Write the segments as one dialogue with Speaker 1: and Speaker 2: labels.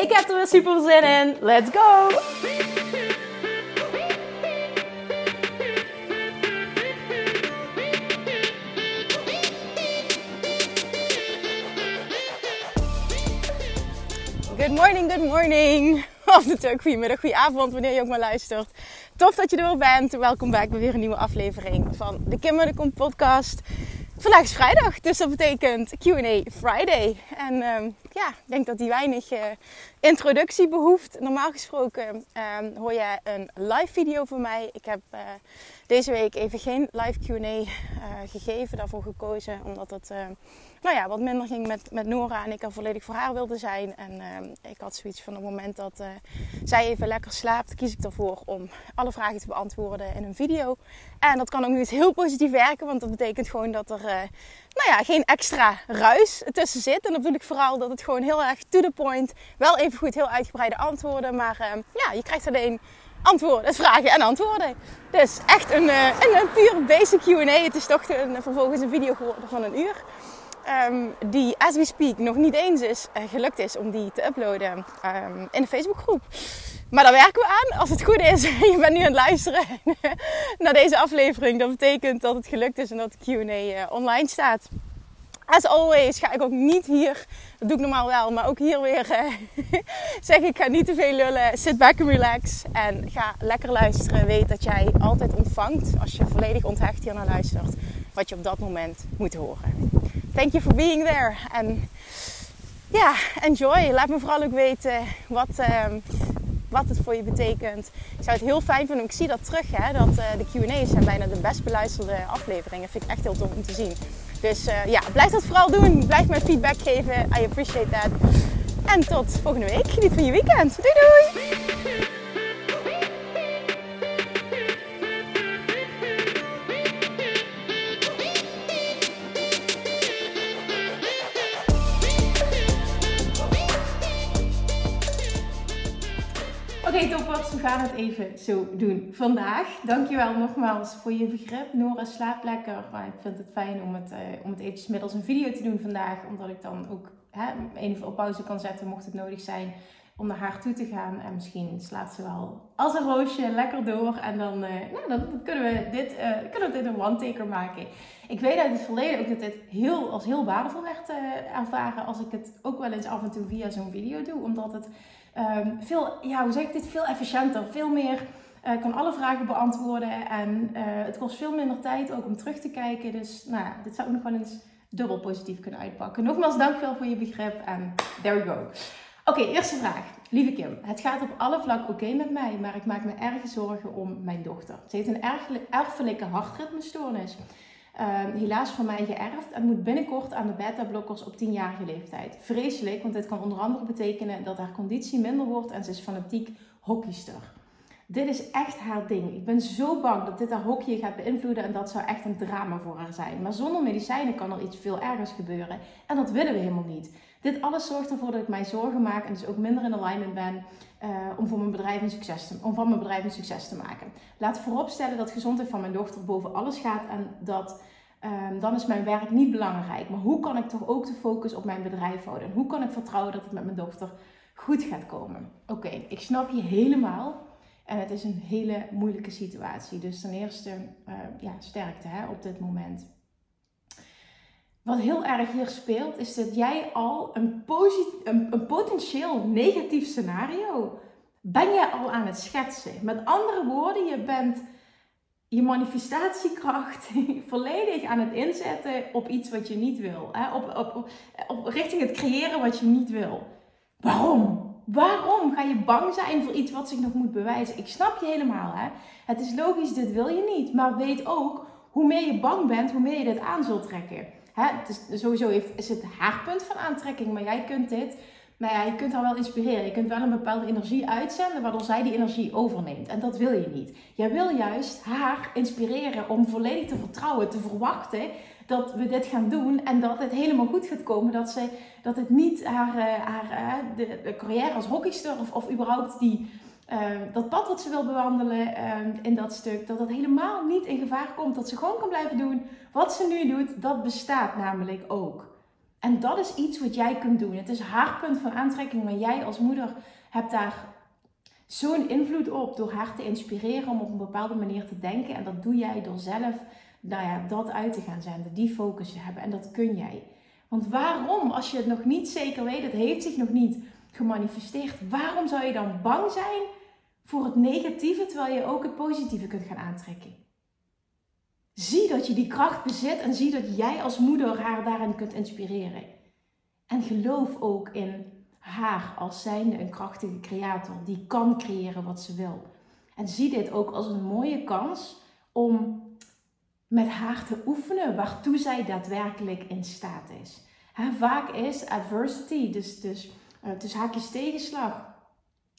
Speaker 1: Ik heb er weer super zin in. Let's go! Good morning, good morning. Of natuurlijk goedemiddag, goedenavond, wanneer je ook maar luistert. Tof dat je er weer bent. Welkom bij weer een nieuwe aflevering van de Kim de podcast. Vandaag is vrijdag, dus dat betekent Q&A Friday. En ehm, ja, ik denk dat die weinig uh, introductie behoeft. Normaal gesproken ehm, hoor je een live video van mij. Ik heb uh, deze week even geen live Q&A uh, gegeven, daarvoor gekozen. Omdat het nou ja, wat minder ging met, met Nora en ik er volledig voor haar wilde zijn. En ik had zoiets van op het moment dat zij even lekker slaapt, kies ik ervoor om alle vragen te beantwoorden in een video. En dat kan ook niet heel positief werken, want dat betekent gewoon dat er nou ja, geen extra ruis tussen zit. En dan bedoel ik vooral dat het gewoon heel erg to the point, wel even goed heel uitgebreide antwoorden. Maar ja, je krijgt alleen antwoorden, vragen en antwoorden. Dus echt een, uh, een, een puur basic Q&A. Het is toch een, vervolgens een video geworden van een uur. Um, die, as we speak, nog niet eens is uh, gelukt is om die te uploaden um, in de Facebookgroep. Maar daar werken we aan. Als het goed is, je bent nu aan het luisteren naar deze aflevering. Dat betekent dat het gelukt is en dat de Q&A uh, online staat. As always ga ik ook niet hier, dat doe ik normaal wel, maar ook hier weer uh, zeg ik ga niet te veel lullen. Sit back and relax en ga lekker luisteren. Weet dat jij altijd ontvangt, als je volledig onthecht hier naar luistert, wat je op dat moment moet horen. Thank you for being there. En ja, enjoy. Laat me vooral ook weten wat, uh, wat het voor je betekent. Ik zou het heel fijn vinden, ik zie dat terug, hè, dat uh, de Q&A's zijn bijna de best beluisterde afleveringen. Vind ik echt heel tof om te zien. Dus uh, ja, blijf dat vooral doen. Blijf mij feedback geven. I appreciate that. En tot volgende week. Geniet van je weekend. Doei doei! Gaan het even zo doen vandaag. Dankjewel nogmaals voor je begrip. Nora slaapt lekker, maar ik vind het fijn om het, uh, om het eventjes middels een video te doen vandaag. Omdat ik dan ook hè, even op pauze kan zetten mocht het nodig zijn om naar haar toe te gaan. En misschien slaapt ze wel als een roosje lekker door. En dan, uh, nou, kunnen, we dit, uh, kunnen we dit een one-taker maken. Ik weet uit het verleden ook dat dit heel, als heel waardevol werd ervaren als ik het ook wel eens af en toe via zo'n video doe. Omdat het um, veel, ja, hoe zeg ik dit, veel efficiënter, veel meer. Uh, kan alle vragen beantwoorden en uh, het kost veel minder tijd ook om terug te kijken. Dus nou ja, dit zou ook nog wel eens dubbel positief kunnen uitpakken. Nogmaals, dankjewel voor je begrip en there we go. Oké, eerste vraag. Lieve Kim, het gaat op alle vlakken oké met mij, maar ik maak me erg zorgen om mijn dochter. Ze heeft een erfelijke hartritmestoornis. Uh, helaas van mij geërfd en moet binnenkort aan de beta-blokkers op 10-jarige leeftijd. Vreselijk, want dit kan onder andere betekenen dat haar conditie minder wordt en ze is fanatiek hockeyster. Dit is echt haar ding. Ik ben zo bang dat dit haar hockey gaat beïnvloeden en dat zou echt een drama voor haar zijn. Maar zonder medicijnen kan er iets veel ergers gebeuren en dat willen we helemaal niet. Dit alles zorgt ervoor dat ik mij zorgen maak en dus ook minder in alignment ben uh, om, voor mijn bedrijf een succes te, om van mijn bedrijf een succes te maken. Laat vooropstellen dat gezondheid van mijn dochter boven alles gaat en dat um, dan is mijn werk niet belangrijk. Maar hoe kan ik toch ook de focus op mijn bedrijf houden? En hoe kan ik vertrouwen dat het met mijn dochter goed gaat komen? Oké, ik snap je helemaal. En het is een hele moeilijke situatie. Dus ten eerste, uh, ja, sterkte hè, op dit moment. Wat heel erg hier speelt, is dat jij al een, een, een potentieel negatief scenario ben je al aan het schetsen. Met andere woorden, je bent je manifestatiekracht volledig aan het inzetten op iets wat je niet wil. Hè? Op, op, op, richting het creëren wat je niet wil. Waarom? Waarom ga je bang zijn voor iets wat zich nog moet bewijzen? Ik snap je helemaal. Hè? Het is logisch, dit wil je niet. Maar weet ook, hoe meer je bang bent, hoe meer je dit aan zult trekken. Hè? Het is, sowieso is het haar punt van aantrekking, maar jij kunt dit Maar ja, je kunt haar wel inspireren. Je kunt wel een bepaalde energie uitzenden, waardoor zij die energie overneemt. En dat wil je niet. Jij wil juist haar inspireren om volledig te vertrouwen, te verwachten dat we dit gaan doen en dat het helemaal goed gaat komen. Dat, ze, dat het niet haar, eh, haar eh, de, carrière als hockeyster of, of überhaupt die, uh, dat pad wat ze wil bewandelen in dat stuk, dat dat helemaal niet in gevaar komt. Dat ze gewoon kan blijven doen wat ze nu doet. Dat bestaat namelijk ook. En dat is iets wat jij kunt doen. Het is haar punt van aantrekking, maar jij als moeder hebt daar zo'n invloed op door haar te inspireren om op een bepaalde manier te denken. En dat doe jij door zelf nou ja, dat uit te gaan zenden, die focus te hebben. En dat kun jij. Want waarom, als je het nog niet zeker weet, het heeft zich nog niet gemanifesteerd, waarom zou je dan bang zijn voor het negatieve terwijl je ook het positieve kunt gaan aantrekken? Zie dat je die kracht bezit en zie dat jij als moeder haar daarin kunt inspireren. En geloof ook in haar als zijnde een krachtige creator die kan creëren wat ze wil. En zie dit ook als een mooie kans om met haar te oefenen waartoe zij daadwerkelijk in staat is. vaak is adversity, dus, dus, dus haakjes tegenslag,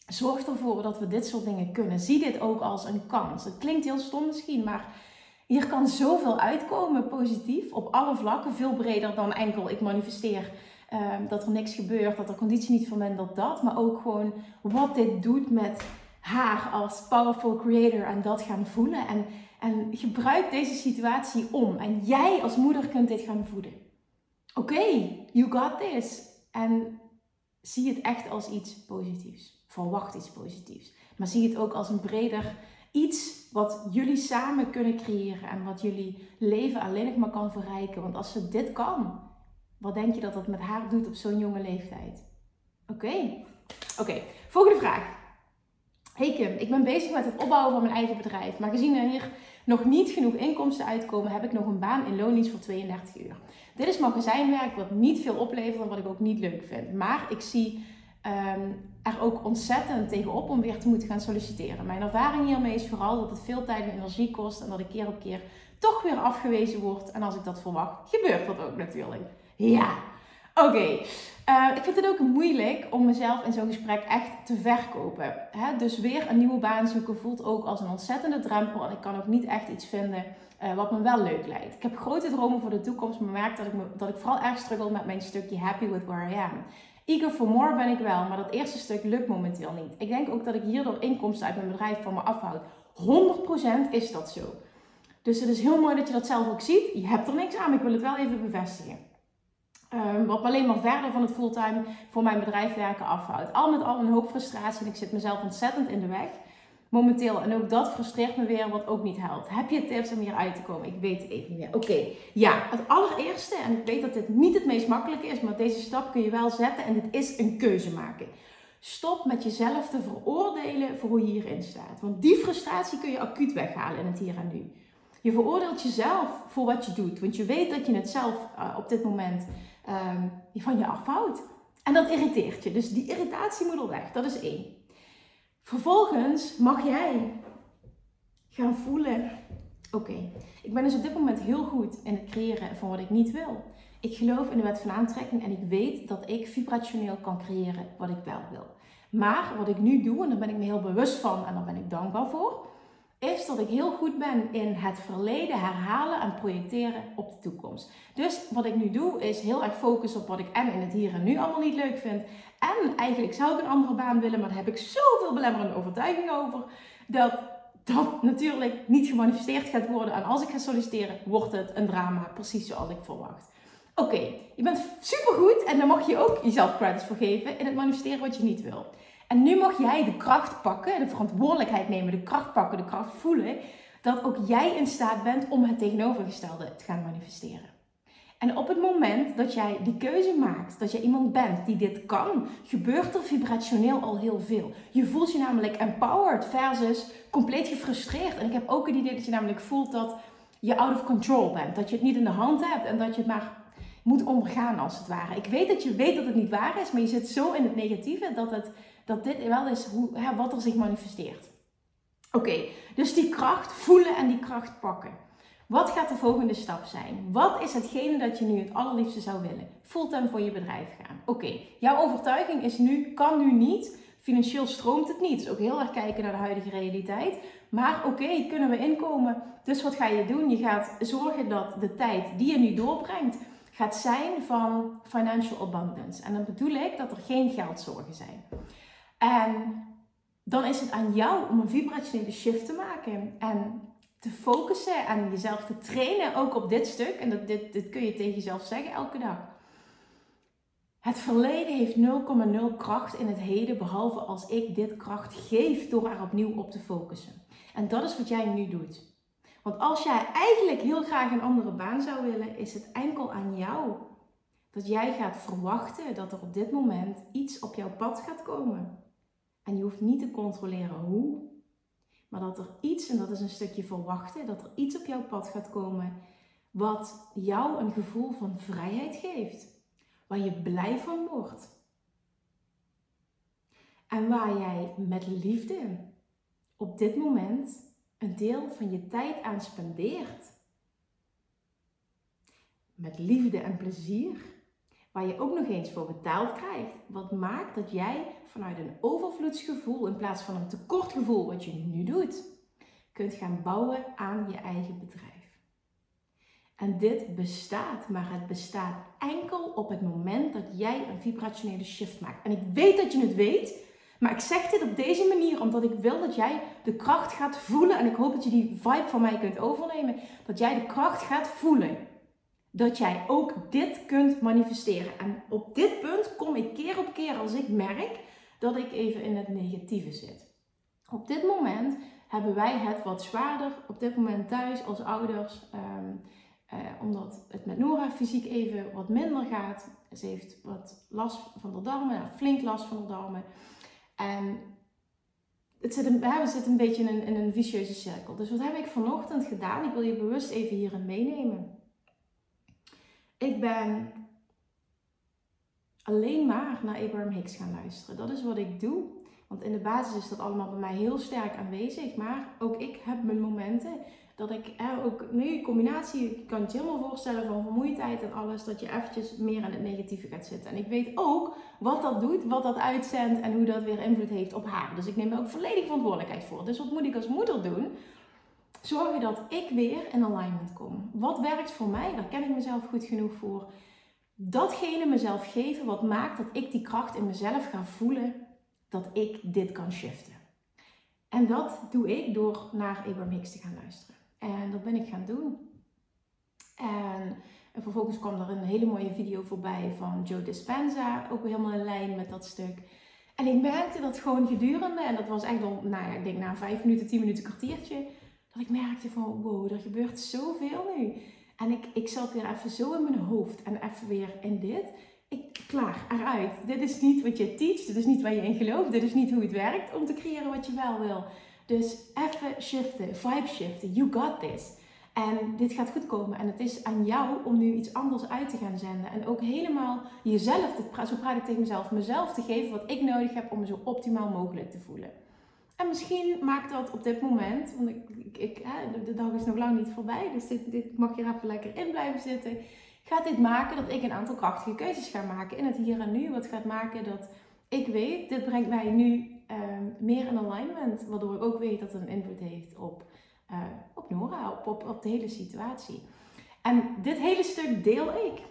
Speaker 1: zorgt ervoor dat we dit soort dingen kunnen. Zie dit ook als een kans. Het klinkt heel stom misschien, maar hier kan zoveel uitkomen positief op alle vlakken. Veel breder dan enkel ik manifesteer uh, dat er niks gebeurt, dat er conditie niet van dat dat. Maar ook gewoon wat dit doet met haar als powerful creator en dat gaan voelen. En en gebruik deze situatie om. En jij als moeder kunt dit gaan voeden. Oké, you got this. En zie het echt als iets positiefs. Verwacht iets positiefs. Maar zie het ook als een breder iets wat jullie samen kunnen creëren. En wat jullie leven alleen nog maar kan verrijken. Want als ze dit kan, wat denk je dat dat met haar doet op zo'n jonge leeftijd? Oké. Oké, volgende vraag. Hey Kim, ik ben bezig met het opbouwen van mijn eigen bedrijf. Maar gezien er hier nog niet genoeg inkomsten uitkomen, heb ik nog een baan in loondienst voor 32 uur. Dit is magazijnwerk wat niet veel oplevert en wat ik ook niet leuk vind. Maar ik zie um, er ook ontzettend tegenop om weer te moeten gaan solliciteren. Mijn ervaring hiermee is vooral dat het veel tijd en energie kost en dat ik keer op keer toch weer afgewezen word. En als ik dat verwacht, gebeurt dat ook natuurlijk. Ja, oké. Uh, ik vind het ook moeilijk om mezelf in zo'n gesprek echt te verkopen. Hè? Dus weer een nieuwe baan zoeken voelt ook als een ontzettende drempel. En ik kan ook niet echt iets vinden uh, wat me wel leuk lijkt. Ik heb grote dromen voor de toekomst, maar merk dat ik, dat ik vooral erg struggle met mijn stukje happy with where I am. Eager for more ben ik wel, maar dat eerste stuk lukt momenteel niet. Ik denk ook dat ik hierdoor inkomsten uit mijn bedrijf van me afhoud. 100% is dat zo. Dus het is heel mooi dat je dat zelf ook ziet. Je hebt er niks aan, maar ik wil het wel even bevestigen. Um, wat alleen maar verder van het fulltime voor mijn bedrijf werken afhoudt. Al met al een hoop frustratie en ik zit mezelf ontzettend in de weg. Momenteel. En ook dat frustreert me weer, wat ook niet helpt. Heb je tips om hier uit te komen? Ik weet het even niet meer. Oké, ja. Het allereerste, en ik weet dat dit niet het meest makkelijke is, maar deze stap kun je wel zetten en dit is een keuze maken. Stop met jezelf te veroordelen voor hoe je hierin staat. Want die frustratie kun je acuut weghalen in het hier en nu. Je veroordeelt jezelf voor wat je doet, want je weet dat je het zelf uh, op dit moment um, van je afhoudt. En dat irriteert je. Dus die irritatie moet er weg. Dat is één. Vervolgens mag jij gaan voelen: oké, ik ben dus op dit moment heel goed in het creëren van wat ik niet wil. Ik geloof in de wet van aantrekking en ik weet dat ik vibrationeel kan creëren wat ik wel wil. Maar wat ik nu doe, en daar ben ik me heel bewust van en daar ben ik dankbaar voor, is dat ik heel goed ben in het verleden herhalen en projecteren op de toekomst. Dus wat ik nu doe is heel erg focussen op wat ik en in het hier en nu allemaal niet leuk vind. En eigenlijk zou ik een andere baan willen, maar daar heb ik zoveel belemmerende overtuigingen over. Dat dat natuurlijk niet gemanifesteerd gaat worden. En als ik ga solliciteren, wordt het een drama, precies zoals ik verwacht. Oké, je bent supergoed en dan mag je ook jezelf credits voor geven in het manifesteren wat je niet wil. En nu mag jij de kracht pakken, de verantwoordelijkheid nemen, de kracht pakken, de kracht voelen, dat ook jij in staat bent om het tegenovergestelde te gaan manifesteren. En op het moment dat jij die keuze maakt, dat jij iemand bent die dit kan, gebeurt er vibrationeel al heel veel. Je voelt je namelijk empowered versus compleet gefrustreerd. En ik heb ook het idee dat je namelijk voelt dat je out of control bent. Dat je het niet in de hand hebt en dat je het maar moet omgaan als het ware. Ik weet dat je weet dat het niet waar is, maar je zit zo in het negatieve dat het dat dit wel is hoe, hè, wat er zich manifesteert. Oké, dus die kracht voelen en die kracht pakken. Wat gaat de volgende stap zijn? Wat is hetgene dat je nu het allerliefste zou willen? Fulltime voor je bedrijf gaan. Oké, jouw overtuiging is nu, kan nu niet. Financieel stroomt het niet. Dus ook heel erg kijken naar de huidige realiteit. Maar oké, kunnen we inkomen? Dus wat ga je doen? Je gaat zorgen dat de tijd die je nu doorbrengt, gaat zijn van financial abundance. En dan bedoel ik dat er geen geldzorgen zijn. En dan is het aan jou om een vibrationele shift te maken. En te focussen en jezelf te trainen, ook op dit stuk. En dat, dit, dit kun je tegen jezelf zeggen elke dag. Het verleden heeft 0,0 kracht in het heden, behalve als ik dit kracht geef door er opnieuw op te focussen. En dat is wat jij nu doet. Want als jij eigenlijk heel graag een andere baan zou willen, is het enkel aan jou dat jij gaat verwachten dat er op dit moment iets op jouw pad gaat komen. En je hoeft niet te controleren hoe, maar dat er iets, en dat is een stukje verwachten, dat er iets op jouw pad gaat komen wat jou een gevoel van vrijheid geeft. Waar je blij van wordt. En waar jij met liefde op dit moment een deel van je tijd aan spendeert. Met liefde en plezier, waar je ook nog eens voor betaald krijgt. Wat maakt dat jij vanuit een overvloedsgevoel in plaats van een tekortgevoel, wat je nu doet, kunt gaan bouwen aan je eigen bedrijf. En dit bestaat, maar het bestaat enkel op het moment dat jij een vibrationele shift maakt. En ik weet dat je het weet, maar ik zeg dit op deze manier omdat ik wil dat jij de kracht gaat voelen. En ik hoop dat je die vibe van mij kunt overnemen. Dat jij de kracht gaat voelen. Dat jij ook dit kunt manifesteren. En op dit punt kom ik keer op keer als ik merk dat ik even in het negatieve zit. Op dit moment hebben wij het wat zwaarder. Op dit moment thuis als ouders. Ehm, eh, omdat het met Nora fysiek even wat minder gaat. Ze heeft wat last van de darmen, flink last van de darmen. En het zit een, we zitten een beetje in een, in een vicieuze cirkel. Dus wat heb ik vanochtend gedaan? Ik wil je bewust even hierin meenemen. Ik ben alleen maar naar Abraham Hicks gaan luisteren. Dat is wat ik doe. Want in de basis is dat allemaal bij mij heel sterk aanwezig. Maar ook ik heb mijn momenten dat ik er ook nu in combinatie, ik kan je helemaal voorstellen van vermoeidheid en alles, dat je eventjes meer in het negatieve gaat zitten. En ik weet ook wat dat doet, wat dat uitzendt en hoe dat weer invloed heeft op haar. Dus ik neem er ook volledig verantwoordelijkheid voor. Dus wat moet ik als moeder doen? Zorgen dat ik weer in alignment kom. Wat werkt voor mij? Daar ken ik mezelf goed genoeg voor. Datgene mezelf geven wat maakt dat ik die kracht in mezelf ga voelen dat ik dit kan shiften. En dat doe ik door naar Abraham te gaan luisteren. En dat ben ik gaan doen. En, en vervolgens kwam er een hele mooie video voorbij van Joe Dispenza, ook helemaal in lijn met dat stuk. En ik merkte dat gewoon gedurende, en dat was echt al, nou ja, ik denk na vijf minuten, tien minuten, kwartiertje, dat ik merkte van wow, er gebeurt zoveel nu. En ik, ik zat weer even zo in mijn hoofd en even weer in dit. Ik, klaar, eruit. Dit is niet wat je teacht, dit is niet waar je in gelooft, dit is niet hoe het werkt om te creëren wat je wel wil. Dus even shiften, vibe shiften. You got this. En dit gaat goed komen. En het is aan jou om nu iets anders uit te gaan zenden. En ook helemaal jezelf, zo praat ik tegen mezelf, mezelf te geven wat ik nodig heb om me zo optimaal mogelijk te voelen. En misschien maakt dat op dit moment, want ik, ik, de dag is nog lang niet voorbij, dus dit, dit mag hier even lekker in blijven zitten. Gaat dit maken dat ik een aantal krachtige keuzes ga maken in het hier en nu? Wat gaat maken dat ik weet, dit brengt mij nu Ehm, meer in alignment. Waardoor ik ook weet dat het een invloed heeft op, uh, op Nora, op, op, op de hele situatie. En dit hele stuk deel ik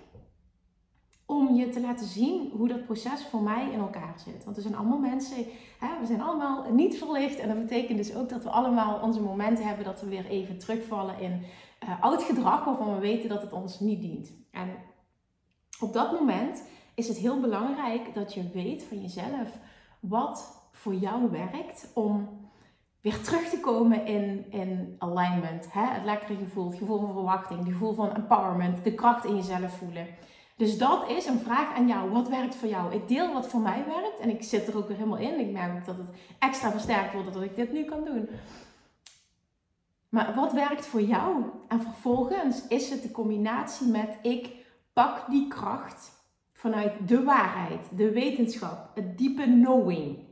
Speaker 1: om je te laten zien hoe dat proces voor mij in elkaar zit. Want er zijn allemaal mensen, hè, we zijn allemaal niet verlicht. En dat betekent dus ook dat we allemaal onze momenten hebben dat we weer even terugvallen in uh, oud gedrag waarvan we weten dat het ons niet dient. En op dat moment is het heel belangrijk dat je weet van jezelf wat voor jou werkt om weer terug te komen in, in alignment. Hè? Het lekkere gevoel, het gevoel van verwachting, het gevoel van empowerment, de kracht in jezelf voelen. Dus dat is een vraag aan jou. Wat werkt voor jou? Ik deel wat voor mij werkt en ik zit er ook weer helemaal in. Ik merk dat het extra versterkt wordt dat ik dit nu kan doen. Maar wat werkt voor jou? En vervolgens is het de combinatie met ik pak die kracht vanuit de waarheid, de wetenschap, het diepe knowing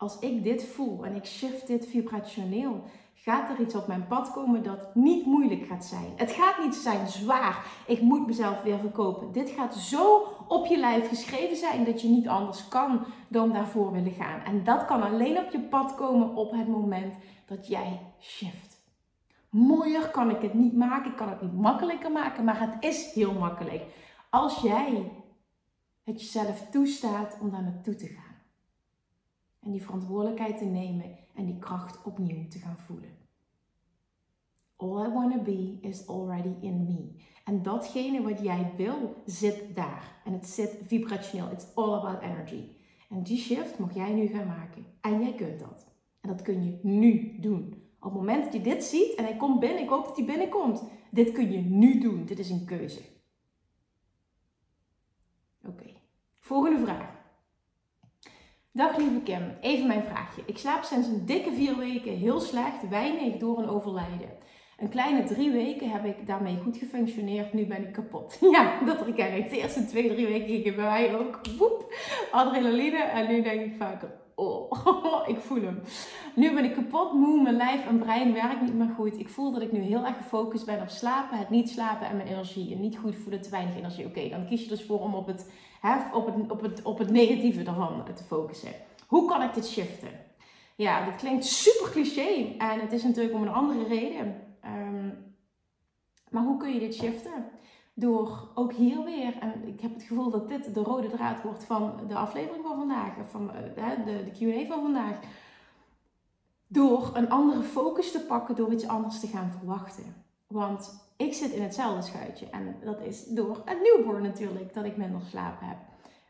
Speaker 1: als ik dit voel en ik shift dit vibrationeel, gaat er iets op mijn pad komen dat niet moeilijk gaat zijn. Het gaat niet zijn zwaar. Ik moet mezelf weer verkopen. Dit gaat zo op je lijf geschreven zijn dat je niet anders kan dan daarvoor willen gaan. En dat kan alleen op je pad komen op het moment dat jij shift. Mooier kan ik het niet maken, ik kan het niet makkelijker maken, maar het is heel makkelijk. Als jij het jezelf toestaat om daar naartoe te gaan. En die verantwoordelijkheid te nemen en die kracht opnieuw te gaan voelen. All I wanna be is already in me. En datgene wat jij wil, zit daar. En het zit vibrationeel. It's all about energy. En die shift mag jij nu gaan maken. En jij kunt dat. En dat kun je nu doen. Op het moment dat je dit ziet en hij komt binnen, ik hoop dat hij binnenkomt. Dit kun je nu doen. Dit is een keuze. Oké, volgende vraag. Dag lieve Kim, even mijn vraagje. Ik slaap sinds een dikke vier weken heel slecht, weinig door een overlijden. Een kleine drie weken heb ik daarmee goed gefunctioneerd. Nu ben ik kapot. Ja, dat herken ik. De eerste twee, drie weken gingen bij mij ook woep, adrenaline. En nu denk ik vaker, oh, ik voel hem. Nu ben ik kapot, moe, mijn lijf en brein werkt niet meer goed. Ik voel dat ik nu heel erg gefocust ben op slapen, het niet slapen en mijn energie. En niet goed voelen, te weinig energie. Oké, dan kies je dus voor om op het, op, het, op, het, op het negatieve daarvan te focussen. Hoe kan ik dit shiften? Ja, dit klinkt super cliché. En het is natuurlijk om een andere reden. Ehm, maar hoe kun je dit shiften? Door ook hier weer, en ik heb het gevoel dat dit de rode draad wordt van de aflevering van vandaag, van eh, de, de QA van vandaag. Door een andere focus te pakken, door iets anders te gaan verwachten. Want ik zit in hetzelfde schuitje en dat is door het newborn natuurlijk, dat ik minder slaap heb.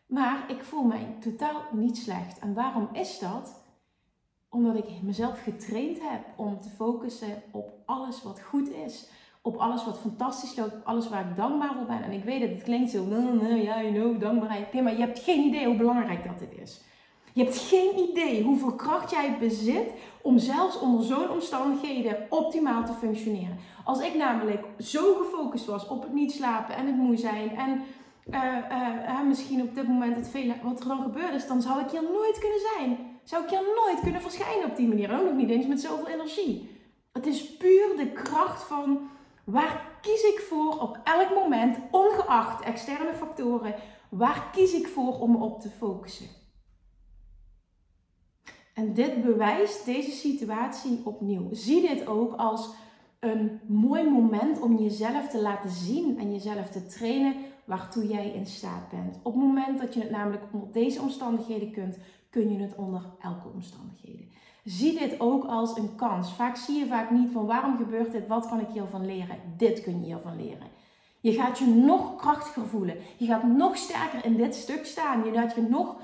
Speaker 1: Maar ik voel mij totaal niet slecht. En waarom is dat? Omdat ik mezelf getraind heb om te focussen op alles wat goed is. Op alles wat fantastisch loopt. Op alles waar ik dankbaar voor ben. En ik weet dat het klinkt zo, ja, you know, dankbaarheid. Maar je hebt geen idee hoe belangrijk dat dit is. Je hebt geen idee hoeveel kracht jij bezit om zelfs onder zo'n omstandigheden optimaal te functioneren. Als ik namelijk zo gefocust was op het niet slapen en het moe zijn en uh, uh, misschien op dit moment het wat er dan gebeurd is, dan zou ik hier nooit kunnen zijn. Zou ik hier nooit kunnen verschijnen op die manier. Ook nog niet eens met zoveel energie. Het is puur de kracht van waar kies ik voor op elk moment, ongeacht externe factoren, waar kies ik voor om me op te focussen. En dit bewijst deze situatie opnieuw. Zie dit ook als een mooi moment om jezelf te laten zien en jezelf te trainen waartoe jij in staat bent. Op het moment dat je het namelijk onder deze omstandigheden kunt, kun je het onder elke omstandigheden. Zie dit ook als een kans. Vaak zie je vaak niet van waarom gebeurt dit, wat kan ik hiervan leren. Dit kun je hiervan leren. Je gaat je nog krachtiger voelen. Je gaat nog sterker in dit stuk staan. Je gaat je nog,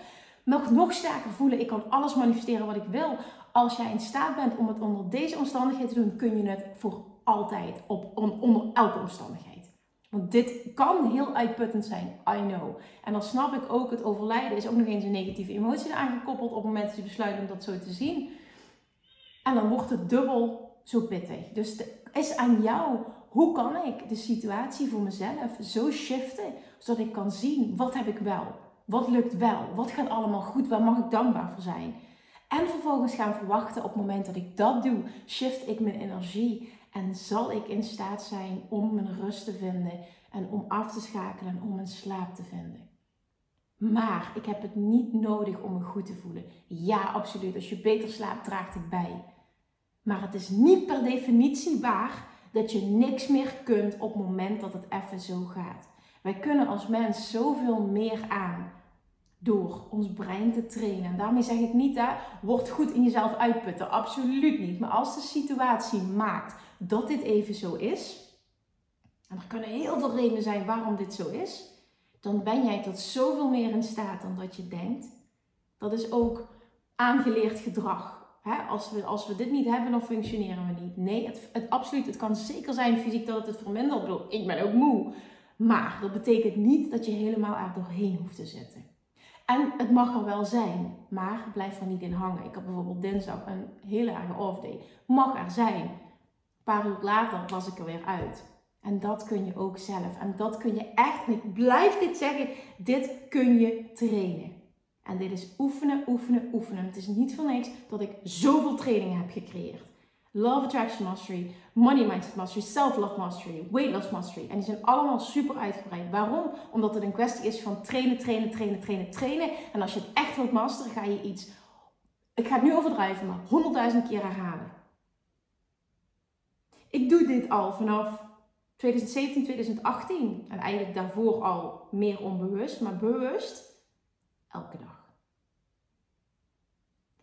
Speaker 1: nog, nog sterker voelen. Ik kan alles manifesteren wat ik wil. Als jij in staat bent om het onder deze omstandigheden te doen, kun je het voor altijd op, onder elke omstandigheid. Want dit kan heel uitputtend zijn, I know. En dan snap ik ook, het overlijden is ook nog eens een negatieve emotie eraan gekoppeld op het moment dat je besluit om dat zo te zien. En dan wordt het dubbel zo pittig. Dus het is aan jou, hoe kan ik de situatie voor mezelf zo shiften, zodat ik kan zien, wat heb ik wel? Wat lukt wel? Wat gaat allemaal goed? Waar mag ik dankbaar voor zijn? En vervolgens gaan verwachten op het moment dat ik dat doe, shift ik mijn energie en zal ik in staat zijn om mijn rust te vinden en om af te schakelen en om mijn slaap te vinden. Maar ik heb het niet nodig om me goed te voelen. Ja, absoluut. Als je beter slaapt, draagt het bij. Maar het is niet per definitie waar dat je niks meer kunt op het moment dat het even zo gaat. Wij kunnen als mens zoveel meer aan door ons brein te trainen. En daarmee zeg ik niet, hè, word goed in jezelf uitputten. Absoluut niet. Maar als de situatie maakt dat dit even zo is, en er kunnen heel veel redenen zijn waarom dit zo is, dan ben jij tot zoveel meer in staat dan dat je denkt. Dat is ook aangeleerd gedrag. als, we, als we dit niet hebben, dan functioneren we niet. Nee, het, het, absoluut. Het kan zeker zijn fysiek dat het het vermindert. Ik bedoel, ik ben ook moe. Maar dat betekent niet dat je helemaal er doorheen hoeft te zitten. En het mag er wel zijn, maar blijf er niet in hangen. Ik had bijvoorbeeld dinsdag een hele erge off day. Mag er zijn. Een paar uur later was ik er weer uit. En dat kun je ook zelf. En dat kun je echt, en ik blijf dit zeggen, dit kun je trainen. En dit is oefenen, oefenen, oefenen. Het is niet van niks dat ik zoveel trainingen heb gecreëerd. Love Attraction Mastery, Money Mindset Mastery, Self-Love Mastery, Weight Loss Mastery. En die zijn allemaal super uitgebreid. Waarom? Omdat het een kwestie is van trainen, trainen, trainen, trainen, trainen. En als je het echt wilt masteren, ga je iets, ik ga het nu overdrijven, maar honderdduizend keer herhalen. Ik doe dit al vanaf 2017, 2018. En eigenlijk daarvoor al meer onbewust, maar bewust elke dag.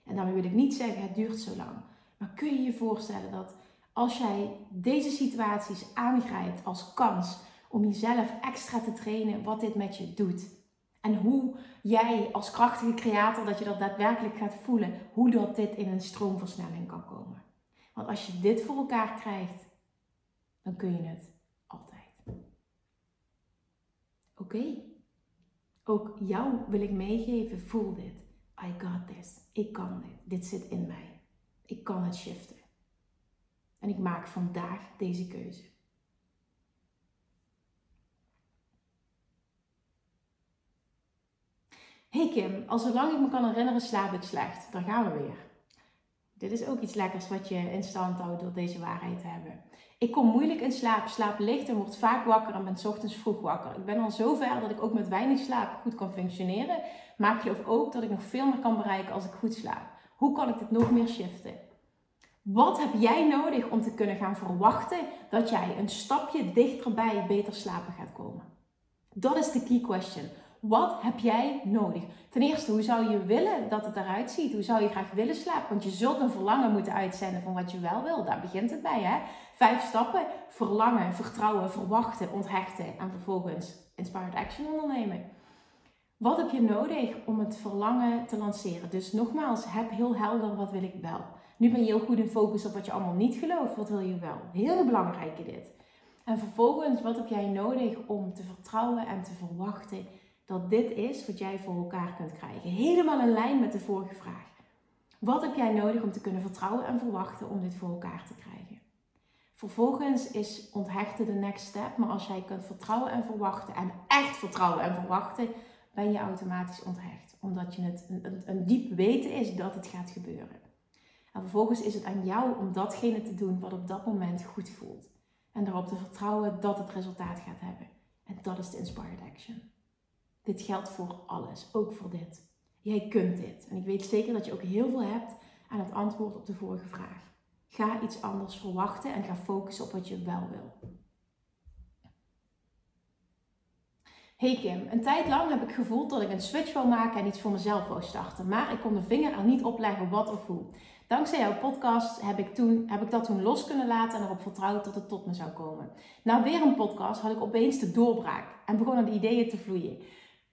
Speaker 1: En daarmee wil ik niet zeggen het duurt zo lang. Maar kun je je voorstellen dat als jij deze situaties aangrijpt als kans om jezelf extra te trainen, wat dit met je doet? En hoe jij als krachtige creator, dat je dat daadwerkelijk gaat voelen, hoe dat dit in een stroomversnelling kan komen. Want als je dit voor elkaar krijgt, dan kun je het altijd. Oké. Ook jou wil ik meegeven, voel dit. I got this. Ik kan dit. Dit zit in mij. Ik kan het shiften. En ik maak vandaag deze keuze. Hey Kim, al zolang ik me kan herinneren slaap ik slecht. Daar gaan we weer. Dit is ook iets lekkers wat je in stand houdt door deze waarheid te hebben. Ik kom moeilijk in slaap, slaap licht en word vaak wakker en ben ochtends vroeg wakker. Ik ben al zo ver dat ik ook met weinig slaap goed kan functioneren. Maar ik geloof ook dat ik nog veel meer kan bereiken als ik goed slaap. Hoe kan ik dit nog meer shiften? Wat heb jij nodig om te kunnen gaan verwachten dat jij een stapje dichterbij beter slapen gaat komen? Dat is de key question. Wat heb jij nodig? Ten eerste, hoe zou je willen dat het eruit ziet? Hoe zou je graag willen slapen? Want je zult een verlangen moeten uitzenden van wat je wel wil. Daar begint het bij, hè? Vijf stappen. Verlangen, vertrouwen, verwachten, onthechten en vervolgens inspired action ondernemen. Wat heb je nodig om het verlangen te lanceren? Dus nogmaals, heb heel helder wat wil ik wel. Nu ben je heel goed in focus op wat je allemaal niet gelooft. Wat wil je wel? Heel belangrijke dit. En vervolgens, wat heb jij nodig om te vertrouwen en te verwachten dat dit is wat jij voor elkaar kunt krijgen? Helemaal in lijn met de vorige vraag. Wat heb jij nodig om te kunnen vertrouwen en verwachten om dit voor elkaar te krijgen? Vervolgens is onthechten de next step. Maar als jij kunt vertrouwen en verwachten en echt vertrouwen en verwachten, ben je automatisch onthecht. Omdat je het een, een, een diep weten is dat het gaat gebeuren. En vervolgens is het aan jou om datgene te doen wat op dat moment goed voelt. En erop te vertrouwen dat het resultaat gaat hebben. En dat is de inspired action. Dit geldt voor alles, ook voor dit. Jij kunt dit. En ik weet zeker dat je ook heel veel hebt aan het antwoord op de vorige vraag. Ga iets anders verwachten en ga focussen op wat je wel wil. Hey Kim, een tijd lang heb ik gevoeld dat ik een switch wil maken en iets voor mezelf wil starten. Maar ik kon de vinger er niet op leggen wat of hoe. Dankzij jouw podcast heb ik, toen, heb ik dat toen los kunnen laten en erop vertrouwd dat het tot me zou komen. Na weer een podcast had ik opeens de doorbraak en begonnen de ideeën te vloeien.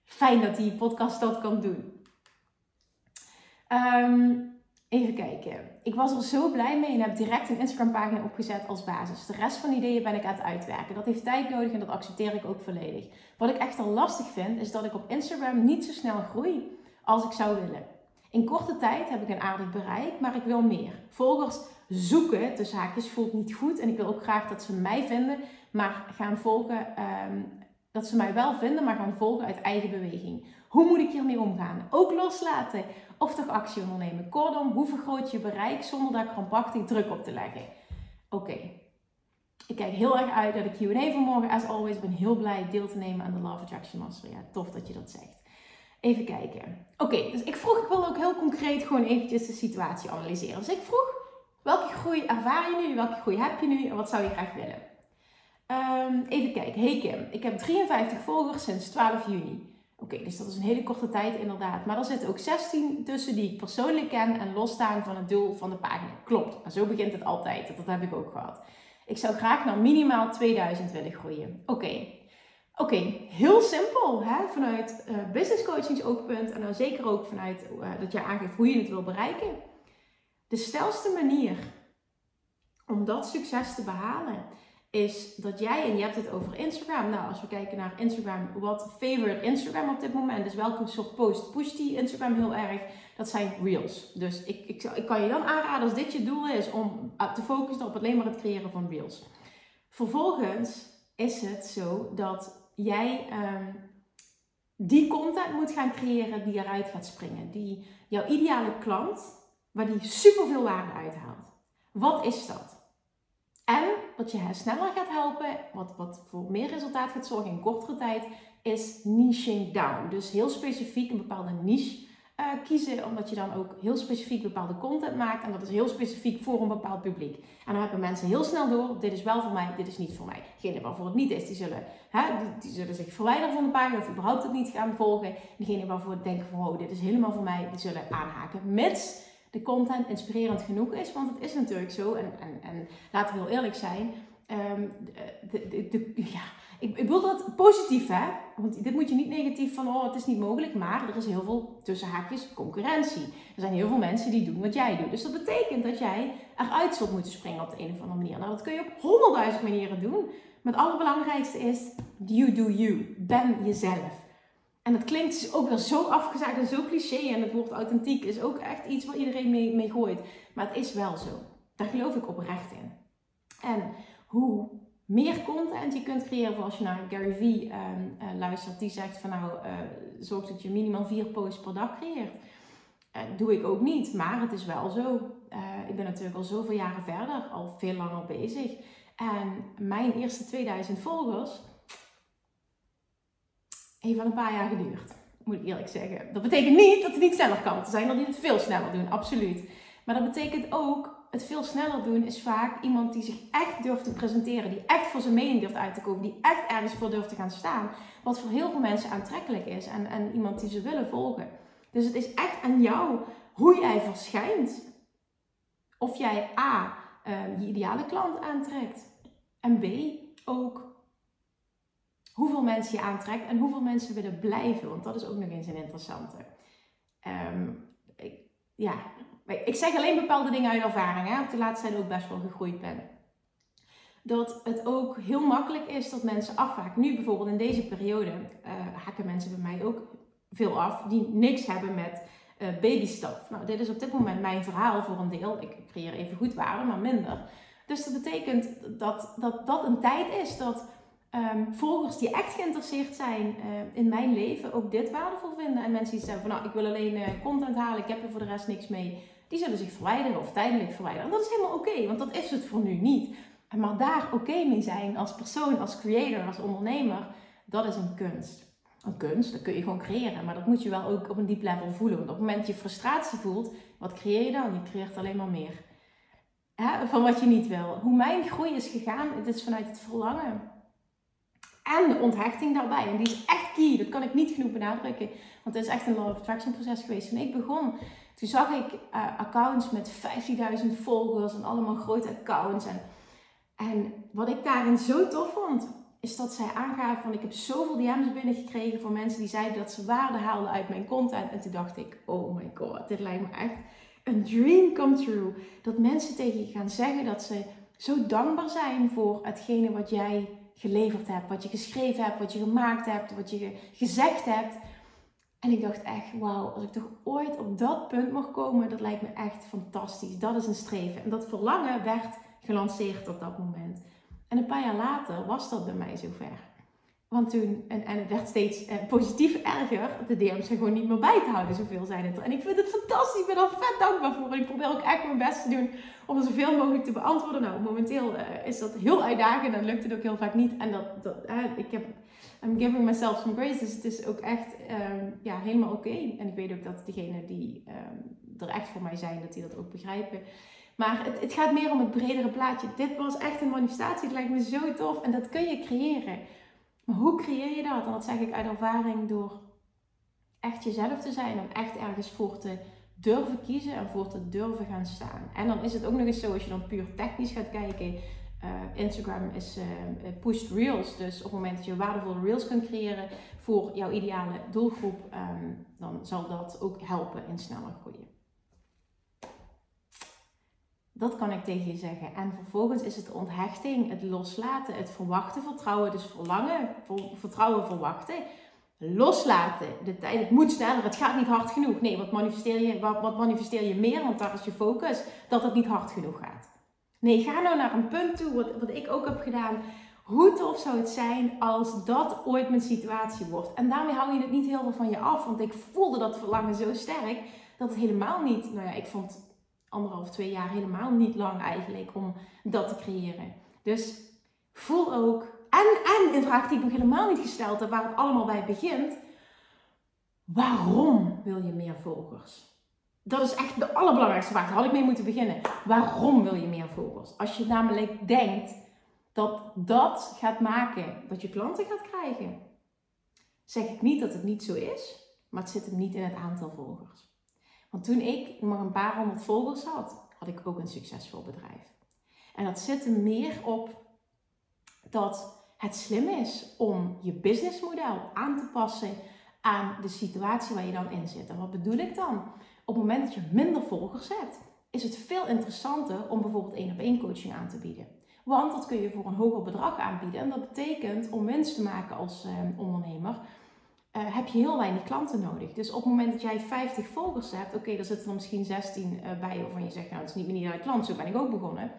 Speaker 1: Fijn dat die podcast dat kan doen. Um, Even kijken. Ik was er zo blij mee en heb direct een Instagram pagina opgezet als basis. De rest van de ideeën ben ik aan het uitwerken. Dat heeft tijd nodig en dat accepteer ik ook volledig. Wat ik echter lastig vind is dat ik op Instagram niet zo snel groei als ik zou willen. In korte tijd heb ik een aardig bereik, maar ik wil meer. Volgers zoeken, de zaakjes voelt niet goed en ik wil ook graag dat ze mij vinden, maar gaan volgen, um, dat ze mij wel vinden, maar gaan volgen uit eigen beweging. Hoe moet ik hiermee omgaan? Ook loslaten of toch actie ondernemen? Kortom, hoe vergroot je bereik zonder daar krampachtig druk op te leggen? Oké, ik kijk heel erg uit naar de Q&A van morgen. As always, ben heel blij deel te nemen aan de Love Attraction Mastery. Ja, tof dat je dat zegt. Even kijken. Oké, dus ik vroeg, ik wil ook heel concreet gewoon eventjes de situatie analyseren. Dus ik vroeg, welke groei ervaar je nu? Welke groei heb je nu? En wat zou je graag willen? Um, even kijken. Hey Kim, ik heb 53 volgers sinds 12 juni. Oké, dus dat is een hele korte tijd inderdaad. Maar er zitten ook 16 tussen die ik persoonlijk ken en losstaan van het doel van de pagina. Klopt, maar zo begint het altijd. Dat heb ik ook gehad. Ik zou graag naar minimaal 2000 willen groeien. Oké, Oké, heel simpel. Hè? Vanuit uh, business coachings oogpunt en dan zeker ook vanuit uh, dat je aangeeft hoe je het wil bereiken. De stelste manier om dat succes te behalen is dat jij, en je hebt het over Instagram. Nou, als we kijken naar Instagram, wat favorite Instagram op dit moment? Dus welke soort post pusht die Instagram heel erg? Dat zijn reels. Dus ik, ik, kan je dan aanraden als dit je doel is om te focussen op alleen maar het creëren van reels. Vervolgens is het zo dat jij um, die content moet gaan creëren die eruit gaat springen. Die jouw ideale klant, waar die superveel waarde uithaalt. Wat is dat? En wat je sneller gaat helpen, wat, wat voor meer resultaat gaat zorgen in kortere tijd, is niching down. Dus heel specifiek een bepaalde niche uh, kiezen, omdat je dan ook heel specifiek bepaalde content maakt. En dat is heel specifiek voor een bepaald publiek. En dan hebben mensen heel snel door, dit is wel voor mij, dit is niet voor mij. Degene waarvoor het niet is, die zullen, hè, die, zullen zich verwijderen van de pagina of überhaupt het niet gaan volgen. Degene waarvoor het denken van, oh, dit is helemaal voor mij, die zullen aanhaken. Mits de content inspirerend genoeg is, want het is natuurlijk zo. En, en, en laten we heel eerlijk zijn, um, de, de, de, ja ik, ik wil dat positief, hè? Want dit moet je niet negatief van, oh, het is niet mogelijk. Maar er is heel veel, tussen haakjes, concurrentie. Er zijn heel veel mensen die doen wat jij doet. Dus dat betekent dat jij eruit zult moeten springen op de een of andere manier. Nou, dat kun je op honderdduizend manieren doen. Maar het allerbelangrijkste is, you do you. Ben jezelf. En dat klinkt dus ook wel zo afgezaagd en zo cliché. En het woord authentiek is ook echt iets waar iedereen mee, mee gooit. Maar het is wel zo. Daar geloof ik oprecht in. En hoe meer content je kunt creëren. Voor als je naar Gary Vee uh, luistert, die zegt van nou, uh, zorg dat je minimaal vier posts per dag creëert. Uh, doe ik ook niet, maar het is wel zo. ik ben natuurlijk al zoveel jaren verder, al veel langer bezig. En mijn eerste 2000 volgers heeft wel een paar jaar geduurd. Moet ik eerlijk zeggen. Dat betekent niet dat het niet sneller kan. Er zijn er die het veel sneller doen, absoluut. Maar dat betekent ook het veel sneller doen is vaak iemand die zich echt durft te presenteren, die echt voor zijn mening durft uit te komen, die echt ergens voor durft te gaan staan. Wat voor heel veel mensen aantrekkelijk is en, en iemand die ze willen volgen. Dus het is echt aan jou hoe jij verschijnt. Of jij A, uh, je ideale klant aantrekt. En B, ook hoeveel mensen je aantrekt en hoeveel mensen willen blijven. Want dat is ook nog eens een interessante. Um, ja, ik zeg alleen bepaalde dingen uit ervaring, hè, op de laatste tijd ook best wel gegroeid ben. Dat het ook heel makkelijk is dat mensen afhaken. Nu bijvoorbeeld in deze periode uh, haken mensen bij mij ook veel af die niks hebben met uh, babystaf. Nou, dit is op dit moment mijn verhaal voor een deel. Ik creëer even goed waarde, maar minder. Dus dat betekent dat, dat dat een tijd is dat um, volgers die echt geïnteresseerd zijn uh, in mijn leven ook dit waardevol vinden. En mensen die zeggen van nou, ik wil alleen uh, content halen, ik heb er voor de rest niks mee die zullen zich verwijderen of tijdelijk verwijderen. En dat is helemaal oké, want dat is het voor nu niet. Maar daar oké mee zijn als persoon, als creator, als ondernemer, dat is een kunst. Een kunst, dat kun je gewoon creëren, maar dat moet je wel ook op een diep level voelen. Want op het moment dat je frustratie voelt, wat creëer je dan? Je creëert alleen maar meer. van wat je niet wil. Hoe mijn groei is gegaan, het is vanuit het verlangen. En de onthechting daarbij. En die is echt key. Dat kan ik niet genoeg benadrukken. Want het is echt een law of attraction proces geweest. Toen ik begon, toen zag ik uh, accounts met 15.000 volgers en allemaal grote accounts. En, en wat ik daarin zo tof vond, is dat zij aangaven van ik heb zoveel DM's binnengekregen van mensen die zeiden dat ze waarde haalden uit mijn content. En toen dacht ik, oh my god, dit lijkt me echt een dream come true. Dat mensen tegen je gaan zeggen dat ze zo dankbaar zijn voor hetgene wat jij geleverd hebt, wat je geschreven hebt, wat je gemaakt hebt, wat je gezegd hebt. En ik dacht echt, wauw, als ik toch ooit op dat punt mag komen, dat lijkt me echt fantastisch. Dat is een streven. En dat verlangen werd gelanceerd op dat moment. En een paar jaar later was dat bij mij zover. Want toen, en, en het werd steeds eh, positief erger, de DM's zijn gewoon niet meer bij te houden, zoveel zijn het er. En ik vind het fantastisch, ik ben er vet dankbaar voor. En ik probeer ook echt mijn best te doen om zoveel mogelijk te beantwoorden. Nou, momenteel uh, is dat heel uitdagend en lukt het ook heel vaak niet. En dat, dat uh, ik heb, I'm giving myself some grace, dus het is ook echt um, ja, helemaal oké. En ik weet ook dat degenen die um, er echt voor mij zijn, dat die dat ook begrijpen. Maar het, het gaat meer om het bredere plaatje. Dit was echt een manifestatie, het lijkt me zo tof. En dat kun je creëren. Hoe creëer je dat? En dat zeg ik uit ervaring door echt jezelf te zijn en echt ergens voor te durven kiezen en voor te durven gaan staan. En dan is het ook nog eens zo, als je dan puur technisch gaat kijken, uh, Instagram is uh, pushed reels. Dus op het moment dat je waardevolle reels kunt creëren voor jouw ideale doelgroep, um, dan zal dat ook helpen in sneller groeien. Dat kan ik tegen je zeggen. En vervolgens is het onthechting, het loslaten, het verwachten, vertrouwen. Dus verlangen, vertrouwen, verwachten. Loslaten. De tijd, het moet sneller, het gaat niet hard genoeg. Nee, wat manifesteer je, wat, wat manifesteer je meer? Want daar is je focus, dat het niet hard genoeg gaat. Nee, ga nou naar een punt toe, wat, wat ik ook heb gedaan. hoe tof zou het zijn als dat ooit mijn situatie wordt? En daarmee hou je het niet heel veel van je af, want ik voelde dat verlangen zo sterk dat het helemaal niet, nou ja, ik vond anderhalf, twee jaar helemaal niet lang eigenlijk om dat te creëren. Dus voel ook, en, en een vraag die ik nog helemaal niet gesteld heb, waar het allemaal bij begint, waarom wil je meer volgers? Dat is echt de allerbelangrijkste vraag. Daar had ik mee moeten beginnen. Waarom wil je meer volgers? Als je namelijk denkt dat dat gaat maken dat je klanten gaat krijgen, zeg ik niet dat het niet zo is, maar het zit hem niet in het aantal volgers. Want toen ik nog een paar honderd volgers had, had ik ook een succesvol bedrijf. En dat zit er meer op dat het slim is om je businessmodel aan te passen aan de situatie waar je dan in zit. En wat bedoel ik dan? Op het moment dat je minder volgers hebt, is het veel interessanter om bijvoorbeeld één op één coaching aan te bieden. Want dat kun je voor een hoger bedrag aanbieden. En dat betekent om winst te maken als eh, ondernemer, uh, heb je heel weinig klanten nodig. Dus op het moment dat jij 50 volgers hebt, oké, okay, dan zitten er misschien 16 uh, eh, bij waarvan je zegt, nou, het is niet meer niet klant, zo ben ik ook begonnen.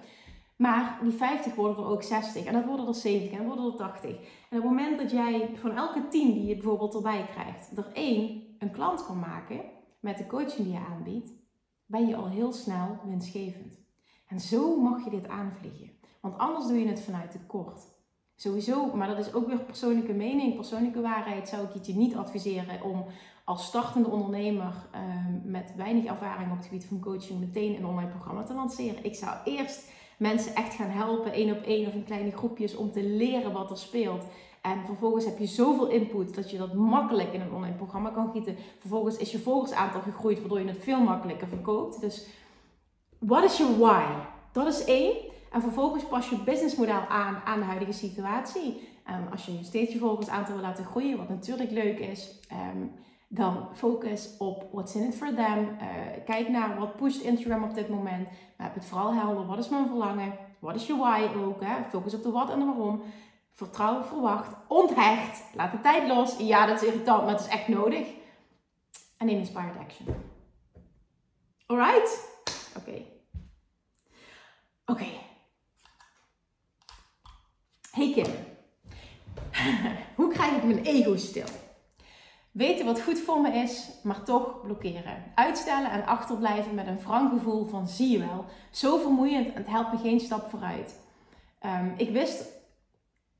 Speaker 1: Maar die 50 worden er ook 60 en dat worden er 70 en dat worden er 80. En op het moment dat jij van elke 10 die je bijvoorbeeld erbij krijgt, er één een klant kan maken met de coaching die je aanbiedt, ben je al heel snel winstgevend. En zo mag je dit aanvliegen. Want anders doe je het vanuit tekort. Sowieso, maar dat is ook weer persoonlijke mening, persoonlijke waarheid. Zou ik je niet adviseren om als startende ondernemer ehm, met weinig ervaring op het gebied van coaching meteen een online programma te lanceren. Ik zou eerst mensen echt gaan helpen, één op één of in kleine groepjes, om te leren wat er speelt. En vervolgens heb je zoveel input dat je dat makkelijk in een online programma kan gieten. Vervolgens is je volgersaantal gegroeid, waardoor je het veel makkelijker verkoopt. Dus what is your why? Dat is één. En vervolgens pas je businessmodel aan aan de huidige situatie. Um, als je steeds je volgersaantal wil laten groeien, wat natuurlijk leuk is, um, dan focus op what's in it for them. Uh, kijk naar wat pusht Instagram op dit moment. Maar heb het vooral helder. Wat is mijn verlangen? Wat is je why ook? Hè? Focus op de wat en de waarom. Vertrouw, verwacht, onthecht. Laat de tijd los. Ja, dat is irritant, maar het is echt nodig. En neem inspired action. Alright? Oké. Oké. Hey Kim. Hoe krijg ik mijn ego stil? Weten wat goed voor me is, maar toch blokkeren. Uitstellen en achterblijven met een wrang gevoel van zie je wel. Zo vermoeiend en het helpt me geen stap vooruit. Ehm, ik wist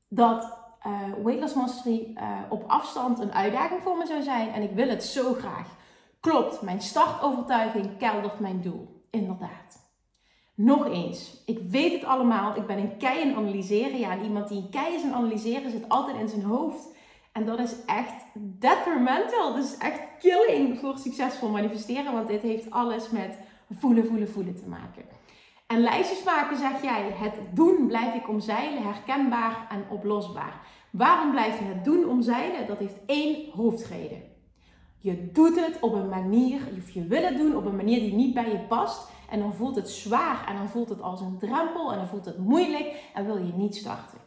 Speaker 1: dat uh, Weight Loss Mastery uh, op afstand een uitdaging voor me zou zijn. En ik wil het zo graag. Klopt, mijn startovertuiging keldert mijn doel. Inderdaad. Nog eens, ik weet het allemaal. Ik ben een kei in analyseren. Ja, iemand die een kei is in analyseren zit altijd in zijn hoofd. En dat is echt detrimental. Dat is echt killing voor succesvol manifesteren. Want dit heeft alles met voelen, voelen, voelen te maken. En lijstjes maken, zeg jij, het doen blijf ik omzeilen, herkenbaar en oplosbaar. Waarom blijf je het doen omzeilen? Dat heeft één hoofdreden. Je doet het op een manier, of je wil het doen op een manier die niet bij je past. En dan voelt het zwaar en dan voelt het als een drempel en dan voelt het moeilijk en wil je niet starten.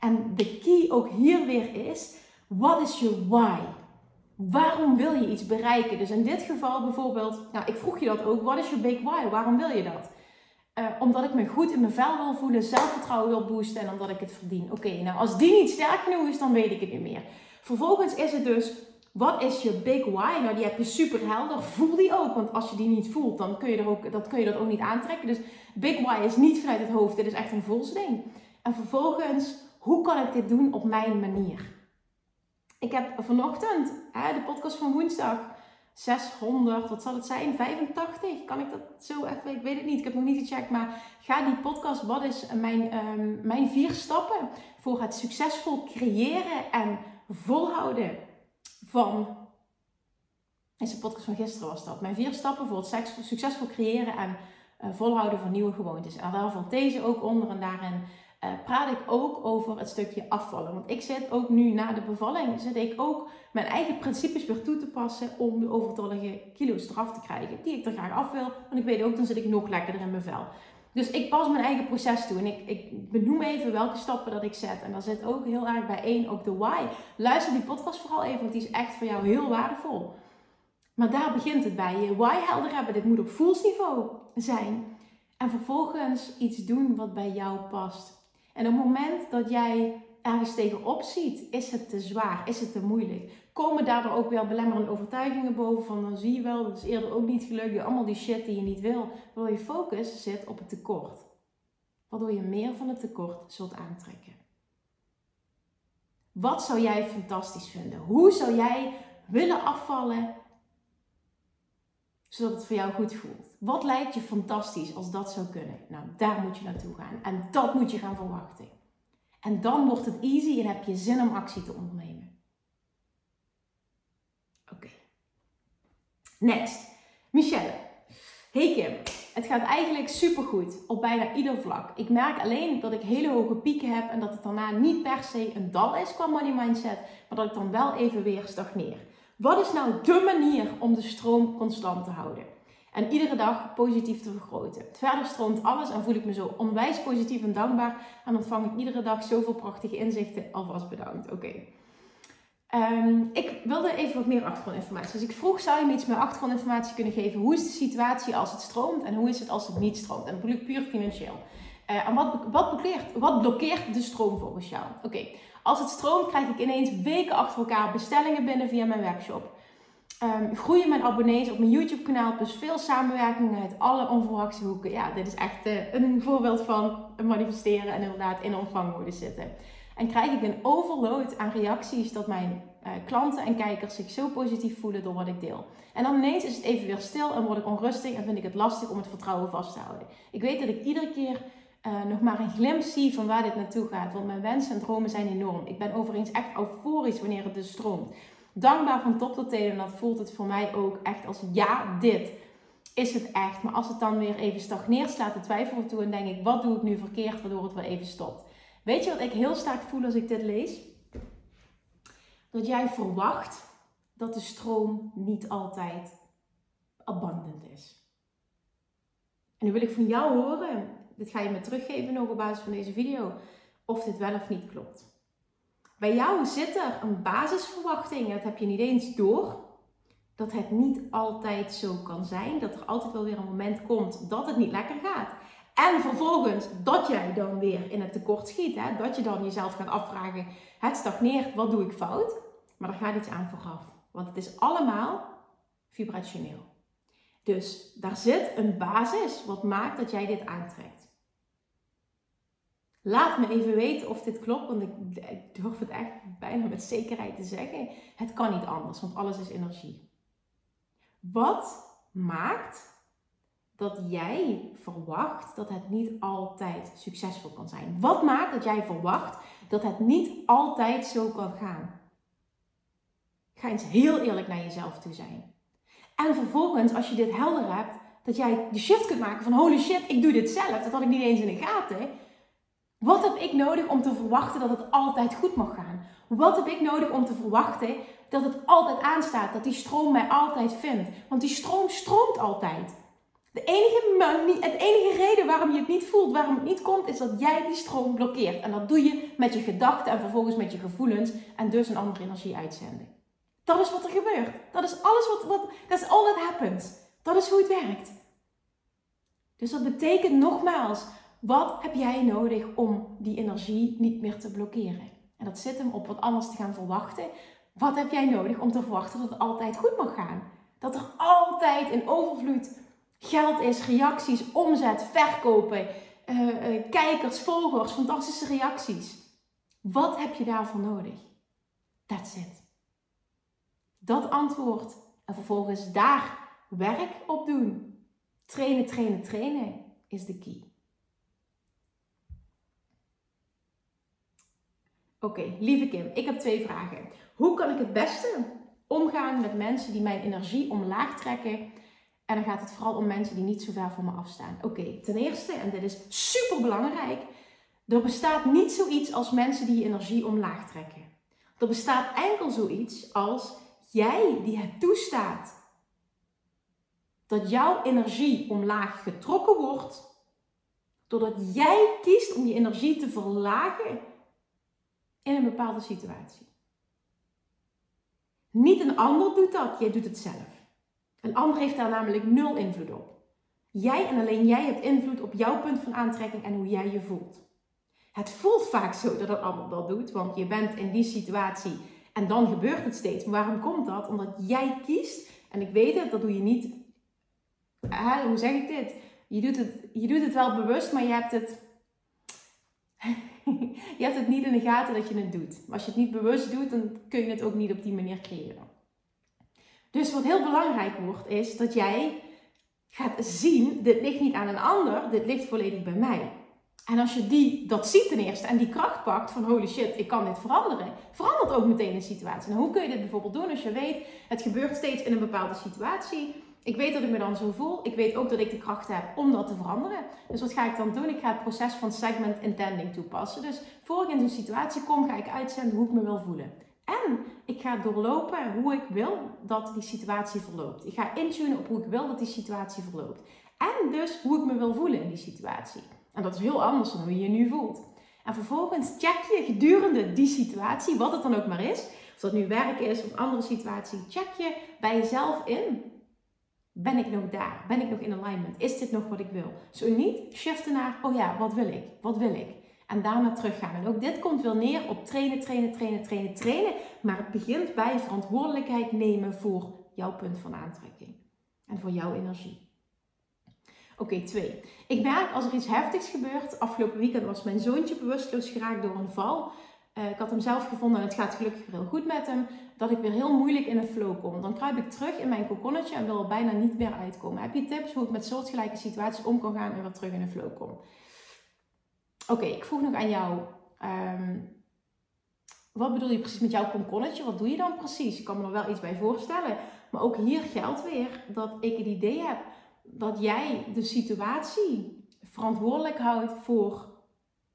Speaker 1: En de key ook hier weer is, wat is je why? Waarom wil je iets bereiken? Dus in dit geval bijvoorbeeld, nou ik vroeg je dat ook, wat is je big why? Waarom wil je dat? Uh, omdat ik me goed in mijn vel wil voelen, zelfvertrouwen wil boosten en omdat ik het verdien. Oké, nou als die niet sterk genoeg is, dan weet ik het niet meer. Vervolgens is het dus, wat is je big why? Nou, die heb je super helder. Voel die ook, want als je die niet voelt, dan kun je, er ook, dat, kun je dat ook niet aantrekken. Dus big why is niet vanuit het hoofd, dit is echt een voelsding. En vervolgens, hoe kan ik dit doen op mijn manier? Ik heb vanochtend hè, de podcast van woensdag 600, wat zal het zijn? 85? Kan ik dat zo even? Ik weet het niet. Ik heb nog niet gecheckt. Maar ga die podcast. Wat is mijn, um, mijn vier stappen voor het succesvol creëren en volhouden van. Is de podcast van gisteren was dat. Mijn vier stappen voor het succesvol creëren en uh, volhouden van nieuwe gewoontes. En valt deze ook onder. En daarin uh, praat ik ook over het stukje afvallen. Want ik zit ook nu na de bevalling, zit ik ook mijn eigen principes weer toe te passen om de overtollige kilo's eraf te krijgen. Die ik er graag af wil, want ik weet ook, dan zit ik nog lekkerder in mijn vel. Dus ik pas mijn eigen proces toe en ik, ik benoem even welke stappen dat ik zet. En daar zit ook heel erg bij één ook de why. Luister die podcast vooral even, want die is echt voor jou heel waardevol. Maar daar begint het bij. Je why helder hebben. Dit moet op voelsniveau zijn. En vervolgens iets doen wat bij jou past. En op het moment dat jij ergens tegenop ziet, is het te zwaar, is het te moeilijk. Komen daardoor ook weer belemmerende overtuigingen boven van dan zie je wel, dat is eerder ook niet gelukt, allemaal die shit die je niet wil. Waardoor je focus zit op het tekort. Waardoor je meer van het tekort zult aantrekken. Wat zou jij fantastisch vinden? Hoe zou jij willen afvallen zodat het voor jou goed voelt? Wat lijkt je fantastisch als dat zou kunnen? Nou, daar moet je naartoe gaan en dat moet je gaan verwachten. En dan wordt het easy en heb je zin om actie te ondernemen. Oké. Next. Michelle. Hey Kim. Het gaat eigenlijk supergoed op bijna ieder vlak. Ik merk alleen dat ik hele hoge pieken heb en dat het daarna niet per se een dal is qua money mindset, maar dat ik dan wel even weer stagneer. Wat is nou de manier om de stroom constant te houden? En iedere dag positief te vergroten. Verder stroomt alles en voel ik me zo onwijs positief en dankbaar. En ontvang ik iedere dag zoveel prachtige inzichten. Alvast bedankt. Oké. Ehm, ik wilde even wat meer achtergrondinformatie. Dus ik vroeg, zou je me iets meer achtergrondinformatie kunnen geven? Hoe is de situatie als het stroomt en hoe is het als het niet stroomt? En bedoel ik puur financieel. Uh, en wat, wat, blokkeert, wat blokkeert de stroom volgens jou? Oké, als het stroomt krijg ik ineens weken achter elkaar bestellingen binnen via mijn webshop. Um, groeien mijn abonnees op mijn YouTube kanaal. Dus veel samenwerkingen uit alle onverwachte hoeken. Ja, dit is echt uh, een voorbeeld van manifesteren en inderdaad in ontvangmode zitten. En krijg ik een overload aan reacties dat mijn uh, klanten en kijkers zich zo positief voelen door wat ik deel. En dan ineens is het even weer stil en word ik onrustig en vind ik het lastig om het vertrouwen vast te houden. Ik weet dat ik iedere keer uh, nog maar een glimp zie van waar dit naartoe gaat. Want mijn wensen en dromen zijn enorm. Ik ben overigens echt euforisch wanneer het dus stroomt dankbaar van top tot teen. En dat voelt het voor mij ook echt als ja, dit is het echt. Maar als het dan weer even stagneert, slaat de twijfel toe en denk ik, wat doe ik nu verkeerd, waardoor het weer even stopt. Weet je wat ik heel sterk voel als ik dit lees? Dat jij verwacht dat de stroom niet altijd abundant is. En nu wil ik van jou horen, dit ga je me teruggeven nog op basis van deze video, of dit wel of niet klopt. Bij jou zit er een basisverwachting, dat heb je niet eens door, dat het niet altijd zo kan zijn. Dat er altijd wel weer een moment komt dat het niet lekker gaat. En vervolgens dat jij dan weer in het tekort schiet. Hè? Dat je dan jezelf gaat afvragen, het stagneert, wat doe ik fout? Maar er gaat iets aan vooraf. Want het is allemaal vibrationeel. Dus daar zit een basis wat maakt dat jij dit aantrekt. Laat me even weten of dit klopt, want ik, durf het echt bijna met zekerheid te zeggen. Het kan niet anders, want alles is energie. Wat maakt dat jij verwacht dat het niet altijd succesvol kan zijn? Wat maakt dat jij verwacht dat het niet altijd zo kan gaan? Ga eens heel eerlijk naar jezelf toe zijn. En vervolgens, als je dit helder hebt, dat jij de shift kunt maken van holy shit, ik doe dit zelf. Dat had ik niet eens in de gaten. Wat heb ik nodig om te verwachten dat het altijd goed mag gaan? Wat heb ik nodig om te verwachten dat het altijd aanstaat, dat die stroom mij altijd vindt? Want die stroom stroomt altijd. De enige, het enige reden waarom je het niet voelt, waarom het niet komt, is dat jij die stroom blokkeert. En dat doe je met je gedachten en vervolgens met je gevoelens en dus een andere energie uitzenden. Dat is wat er gebeurt. Dat is alles wat, wat that's all that happens. Dat is hoe het werkt. Dus dat betekent nogmaals, wat heb jij nodig om die energie niet meer te blokkeren? En dat zit hem op wat anders te gaan verwachten. Wat heb jij nodig om te verwachten dat het altijd goed mag gaan? Dat er altijd in overvloed geld is, reacties, omzet, verkopen, uh, uh, kijkers, volgers, fantastische reacties. Wat heb je daarvoor nodig? That's it. Dat antwoord en vervolgens daar werk op doen. Trainen, trainen, trainen is de key. Oké, lieve Kim, ik heb twee vragen. Hoe kan ik het beste omgaan met mensen die mijn energie omlaag trekken? En dan gaat het vooral om mensen die niet zo ver van me afstaan. Oké, ten eerste, en dit is super belangrijk, er bestaat niet zoiets als mensen die je energie omlaag trekken. Er bestaat enkel zoiets als jij die het toestaat dat jouw energie omlaag getrokken wordt, doordat jij kiest om je energie te verlagen in een bepaalde situatie. Niet een ander doet dat, jij doet het zelf. Een ander heeft daar namelijk nul invloed op. Jij en alleen jij hebt invloed op jouw punt van aantrekking en hoe jij je voelt. Het voelt vaak zo dat het ander dat doet, want je bent in die situatie en dan gebeurt het steeds. Maar waarom komt dat? Omdat jij kiest, en ik weet het, dat doe je niet. hoe zeg ik dit? Je doet, het, je doet het wel bewust, maar je hebt het. je hebt het niet in de gaten dat je het doet. Maar als je het niet bewust doet, dan kun je het ook niet op die manier creëren. Dus wat heel belangrijk wordt, is dat jij gaat zien: dit ligt niet aan een ander, dit ligt volledig bij mij. En als je die, dat ziet ten eerste en die kracht pakt van holy shit, ik kan dit veranderen, verandert ook meteen de situatie. Nou, hoe kun je dit bijvoorbeeld doen als je weet, het gebeurt steeds in een bepaalde situatie. Ik weet dat ik me dan zo voel. Ik weet ook dat ik de kracht heb om dat te veranderen. Dus wat ga ik dan doen? Ik ga het proces van segment intending toepassen. Dus voor ik in zo'n situatie kom, ga ik uitzenden hoe ik me wil voelen. En ik ga doorlopen hoe ik wil dat die situatie verloopt. Ik ga intunen op hoe ik wil dat die situatie verloopt. En dus hoe ik me wil voelen in die situatie. En dat is heel anders dan hoe je je nu voelt. En vervolgens check je gedurende die situatie, wat het dan ook maar is, of dat nu werk is of andere situatie, check je bij jezelf in. Ben ik nog daar? Ben ik nog in alignment? Is dit nog wat ik wil? Zo niet, shiften naar, oh ja, wat wil ik? Wat wil ik? En daarna teruggaan. En ook dit komt wel neer op trainen, trainen, trainen, trainen, trainen. Maar het begint bij verantwoordelijkheid nemen voor jouw punt van aantrekking. En voor jouw energie. Oké, twee. Ik merk als er iets heftigs gebeurt. Afgelopen weekend was mijn zoontje bewusteloos geraakt door een val. Uh, ik had hem zelf gevonden en het gaat gelukkig heel goed met hem. Dat ik weer heel moeilijk in een flow kom. Dan kruip ik terug in mijn kokonnetje en wil er bijna niet meer uitkomen. Heb je tips hoe ik met soortgelijke situaties om kan gaan en weer terug in een flow kom? Oké, ik vroeg nog aan jou. Um, wat bedoel je precies met jouw kokonnetje? Wat doe je dan precies? Ik kan me er wel iets bij voorstellen. Maar ook hier geldt weer dat ik het idee heb dat jij de situatie verantwoordelijk houdt voor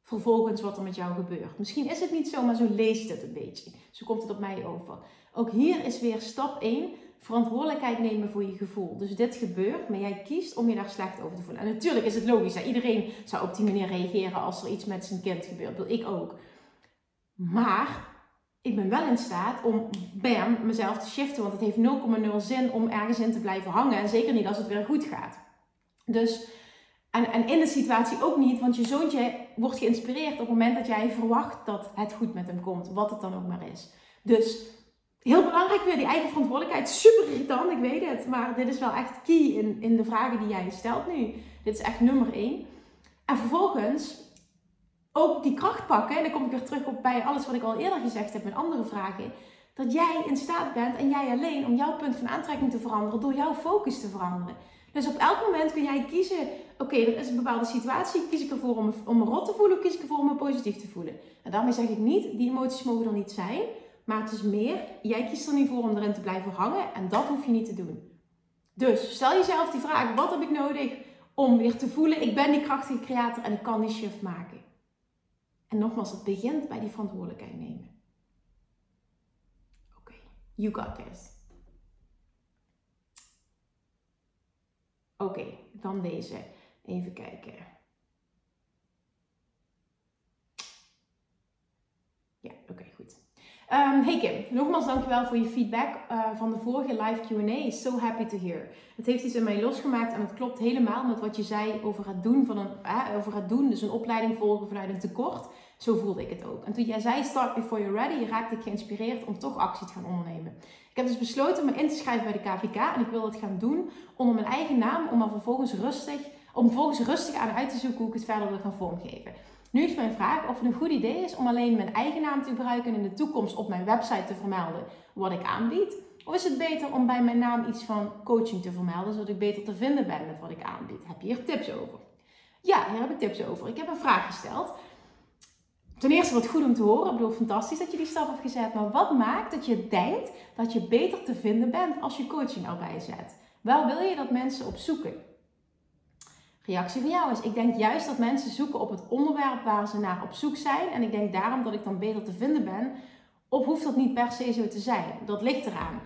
Speaker 1: vervolgens wat er met jou gebeurt. Misschien is het niet zo, maar zo leest het een beetje. Zo komt het op mij over. Ook hier is weer stap 1. Verantwoordelijkheid nemen voor je gevoel. Dus dit gebeurt, maar jij kiest om je daar slecht over te voelen. En natuurlijk is het logisch. Iedereen zou op die manier reageren als er iets met zijn kind gebeurt. Dat wil ik ook. Maar ik ben wel in staat om bam, mezelf te shiften. Want het heeft 0,0 zin om ergens in te blijven hangen. En zeker niet als het weer goed gaat. Dus, en, en in de situatie ook niet, want je zoontje wordt geïnspireerd op het moment dat jij verwacht dat het goed met hem komt. Wat het dan ook maar is. Dus heel belangrijk weer die eigen verantwoordelijkheid. Super irritant, ik weet het. Maar dit is wel echt key in, in de vragen die jij stelt nu. Dit is echt nummer één. En vervolgens ook die kracht pakken, en dan kom ik weer terug op bij alles wat ik al eerder gezegd heb met andere vragen, dat jij in staat bent en jij alleen om jouw punt van aantrekking te veranderen door jouw focus te veranderen. Dus op elk moment kun jij kiezen, oké, er is een bepaalde situatie, kies ik ervoor om, om me rot te voelen of kies ik ervoor om me positief te voelen. En daarmee zeg ik niet, die emoties mogen er niet zijn, maar het is meer, jij kiest er niet voor om erin te blijven hangen en dat hoef je niet te doen. Dus stel jezelf die vraag, wat heb ik nodig om weer te voelen, ik ben die krachtige creator en ik kan die shift maken. En nogmaals, het begint bij die verantwoordelijkheid nemen. Oké, you got this. Oké, dan deze. Even kijken. Ja, oké, goed. Um, hey Kim, nogmaals dankjewel voor je feedback uh, van de vorige live Q&A. So happy to hear. Het heeft iets in mij losgemaakt en het klopt helemaal met wat je zei over het doen van een, over het doen, dus een opleiding volgen vanuit een tekort. Zo voelde ik het ook. En toen jij zei start before you're ready, raakte ik geïnspireerd om toch actie te gaan ondernemen. Ik heb dus besloten me in te schrijven bij de KVK en ik wil het gaan doen onder mijn eigen naam, om, vervolgens rustig, om vervolgens rustig aan uit te zoeken hoe ik het verder wil gaan vormgeven. Nu is mijn vraag of het een goed idee is om alleen mijn eigen naam te gebruiken en in de toekomst op mijn website te vermelden wat ik aanbied. Of is het beter om bij mijn naam iets van coaching te vermelden, zodat ik beter te vinden ben met wat ik aanbied? Heb je hier tips over? Ja, hier heb ik tips over. Ik heb een vraag gesteld. Ten eerste wat goed om te horen. Ik bedoel, fantastisch dat je die stap hebt gezet. Maar wat maakt dat je denkt dat je beter te vinden bent als je coaching erbij zet? Waar wil je dat mensen op zoeken? Reactie van jou is: Ik denk juist dat mensen zoeken op het onderwerp waar ze naar op zoek zijn. En ik denk daarom dat ik dan beter te vinden ben. Of hoeft dat niet per se zo te zijn? Dat ligt eraan.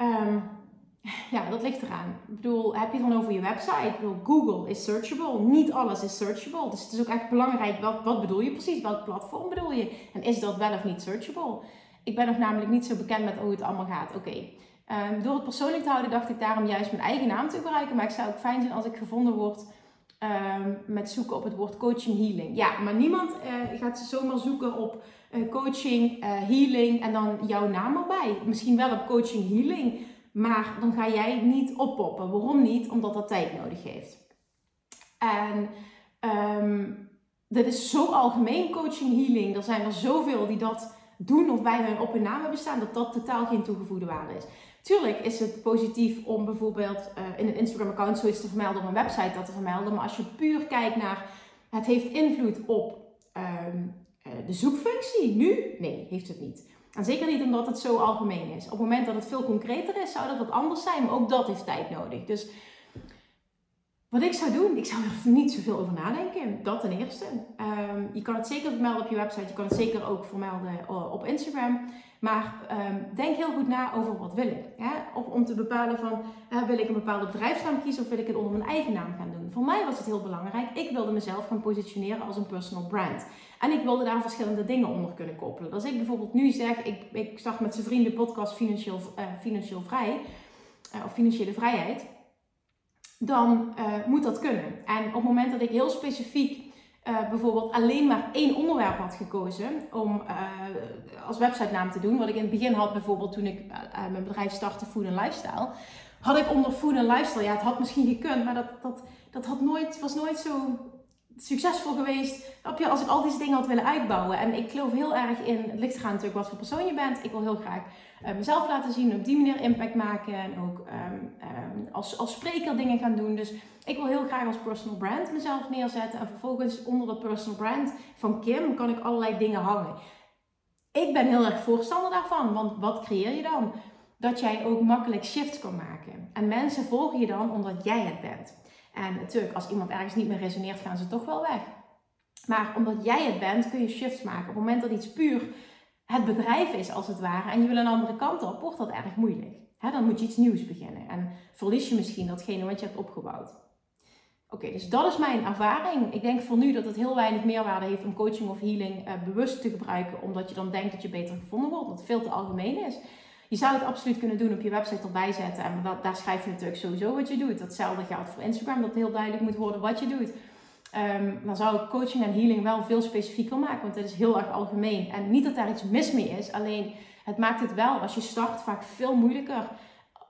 Speaker 1: Um, ja, dat ligt eraan. Ik bedoel, heb je het dan over je website? Ik bedoel, Google is searchable. Niet alles is searchable. Dus het is ook echt belangrijk, wat, wat bedoel je precies? Welk platform bedoel je? En is dat wel of niet searchable? Ik ben nog namelijk niet zo bekend met hoe het allemaal gaat. Oké. Ehm, door het persoonlijk te houden dacht ik daarom juist mijn eigen naam te gebruiken. Maar ik zou ook fijn zijn als ik gevonden word ehm, met zoeken op het woord coaching healing. Ja, maar niemand uh, gaat zomaar zoeken op uh, coaching, healing en dan jouw naam erbij. Misschien wel op coaching healing, maar dan ga jij niet oppoppen. Waarom niet? Omdat dat tijd nodig heeft. En um, dat is zo algemeen, coaching healing. Er zijn er zoveel die dat doen of bij hun op hun naam hebben staan, dat dat totaal geen toegevoegde waarde is. Tuurlijk is het positief om bijvoorbeeld uh, in een Instagram-account zoiets te vermelden, op een website dat te vermelden. Maar als je puur kijkt naar het heeft invloed op um, uh, de zoekfunctie, nu? Nee, heeft het niet. En zeker niet omdat het zo algemeen is. Op het moment dat het veel concreter is, zou dat wat anders zijn. Maar ook dat heeft tijd nodig. Dus wat ik zou doen, ik zou er niet zoveel over nadenken. Dat ten eerste. Um, je kan het zeker vermelden op je website. Je kan het zeker ook vermelden eh, op Instagram. Maar um, denk heel goed na over wat wil ik. Hè? Of om te bepalen van, uh, wil ik een bepaalde bedrijfsnaam kiezen of wil ik het onder mijn eigen naam gaan doen. Voor mij was het heel belangrijk. Ik wilde mezelf gaan positioneren als een personal brand. En ik wilde daar verschillende dingen onder kunnen koppelen. Als ik bijvoorbeeld nu zeg, ik, ik start met zijn vrienden podcast Financieel, uh, financieel Vrij. of Financiële Vrijheid dan uh, moet dat kunnen. En op het moment dat ik heel specifiek uh, bijvoorbeeld alleen maar één onderwerp had gekozen om uh, als websitenaam te doen, wat ik in het begin had bijvoorbeeld toen ik mijn bedrijf startte, Food and Lifestyle, had ik onder Food and Lifestyle, ja het had misschien gekund, maar dat, dat, dat had nooit, was nooit zo succesvol geweest als ik al deze dingen had willen uitbouwen. En ik geloof heel erg in, het ligt natuurlijk wat voor persoon je bent. Ik wil heel graag uh, mezelf laten zien, op die manier impact maken en ook um, um, als, als spreker dingen gaan doen. Dus ik wil heel graag als personal brand mezelf neerzetten. En vervolgens onder dat personal brand van Kim kan ik allerlei dingen hangen. Ik ben heel erg voorstander daarvan, want wat creëer je dan? Dat jij ook makkelijk shifts kan maken. En mensen volgen je dan omdat jij het bent. En natuurlijk, als iemand ergens niet meer resoneert, gaan ze toch wel weg. Maar omdat jij het bent, kun je shifts maken. Op het moment dat iets puur het bedrijf is, als het ware, en je wil een andere kant op, wordt dat erg moeilijk. dan moet je iets nieuws beginnen. En verlies je misschien datgene wat je hebt opgebouwd. Oké, dus dat is mijn ervaring. Ik denk voor nu dat het heel weinig meerwaarde heeft om coaching of healing uh, bewust te gebruiken, omdat je dan denkt dat je beter gevonden wordt, dat het veel te algemeen is. Je zou het absoluut kunnen doen op je website erbij zetten. En dat, daar schrijf je natuurlijk sowieso wat je doet. Datzelfde geldt voor Instagram, dat heel duidelijk moet worden wat je doet. Um, dan zou ik coaching en healing wel veel specifieker maken, want het is heel erg algemeen. En niet dat daar iets mis mee is, alleen het maakt het wel als je start vaak veel moeilijker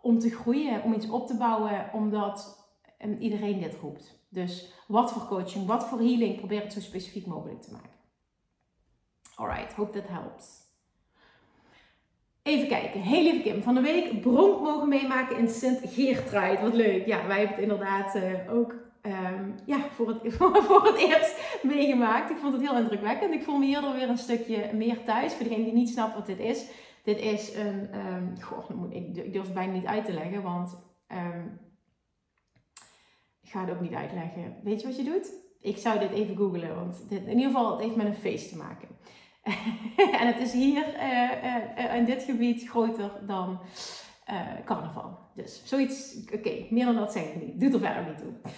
Speaker 1: om te groeien, om iets op te bouwen, omdat um, iedereen dit roept. Dus wat voor coaching, wat voor healing, probeer het zo specifiek mogelijk te maken. Alright, hope that helps. Even kijken. Heel lieve Kim, van de week bronk mogen meemaken in Sint Geertruid. Wat leuk. Ja, wij hebben het inderdaad uh, ook um, ja, voor, het, voor het eerst meegemaakt. Ik vond het heel indrukwekkend. Ik voel me hierdoor weer een stukje meer thuis. Voor degene die niet snapt wat dit is. Dit is een... Um, goh, ik, ik durf het bijna niet uit te leggen, want... Um, ik ga het ook niet uitleggen. Weet je wat je doet? Ik zou dit even googlen, want in ieder geval het heeft met een feest te maken. en het is hier uh, uh, in dit gebied groter dan carnaval. Dus zoiets, oké, meer dan dat zeg ik niet. Doet er verder niet toe.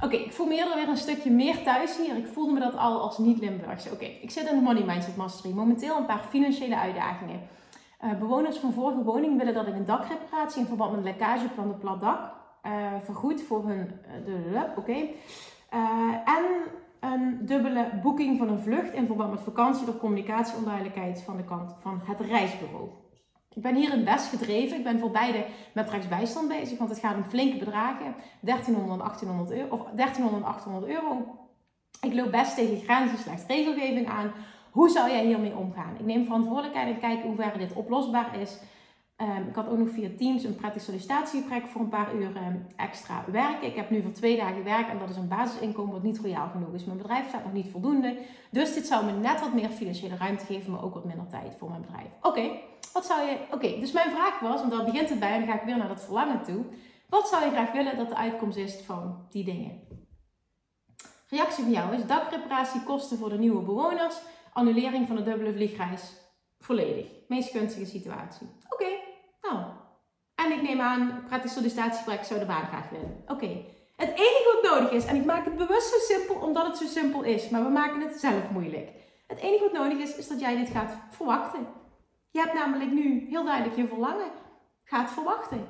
Speaker 1: Oké, ik voel me eerder weer een stukje meer thuis hier. Ik voelde me dat al als niet-Limburgse. Oké, ik zit in de Money Mindset Mastery. Momenteel een paar financiële uitdagingen. bewoners van vorige woning willen dat ik een dakreparatie in verband met lekkage van de plat dak vergoed voor hun... Oké. en een dubbele boeking van een vlucht in verband met vakantie door communicatieonduidelijkheid van de kant van het reisbureau. Ik ben hier in best gedreven. Ik ben voor beide met rechtsbijstand bezig, want het gaat om flinke bedragen. 1300 en 1800 euro, of 1300 en 800 euro. Ik loop best tegen grenzen, slechts regelgeving aan. Hoe zou jij hiermee omgaan? Ik neem verantwoordelijkheid en kijk hoe ver dit oplosbaar is. Um, ik had ook nog via Teams een prettig sollicitatiegesprek voor een paar uur um, extra werken. Ik heb nu voor twee dagen werk en dat is een basisinkomen wat niet royaal genoeg is. Mijn bedrijf staat nog niet voldoende. Dus dit zou me net wat meer financiële ruimte geven, maar ook wat minder tijd voor mijn bedrijf. Oké, wat zou je. Oké, dus mijn vraag was, want daar begint het bij en dan ga ik weer naar dat verlangen toe. Wat zou je graag willen dat de uitkomst is van die dingen? Reactie van jou is dakreparatie kosten voor de nieuwe bewoners, annulering van de dubbele vliegreis volledig. Meest gunstige situatie. Oké, nou. En ik neem aan, praktisch sollicitatiegesprek zou de baan graag willen. Oké. Het enige wat nodig is, en ik maak het bewust zo simpel omdat het zo simpel is, maar we maken het zelf moeilijk. Het enige wat nodig is, is dat jij dit gaat verwachten. Je hebt namelijk nu heel duidelijk je verlangen. Ga het verwachten.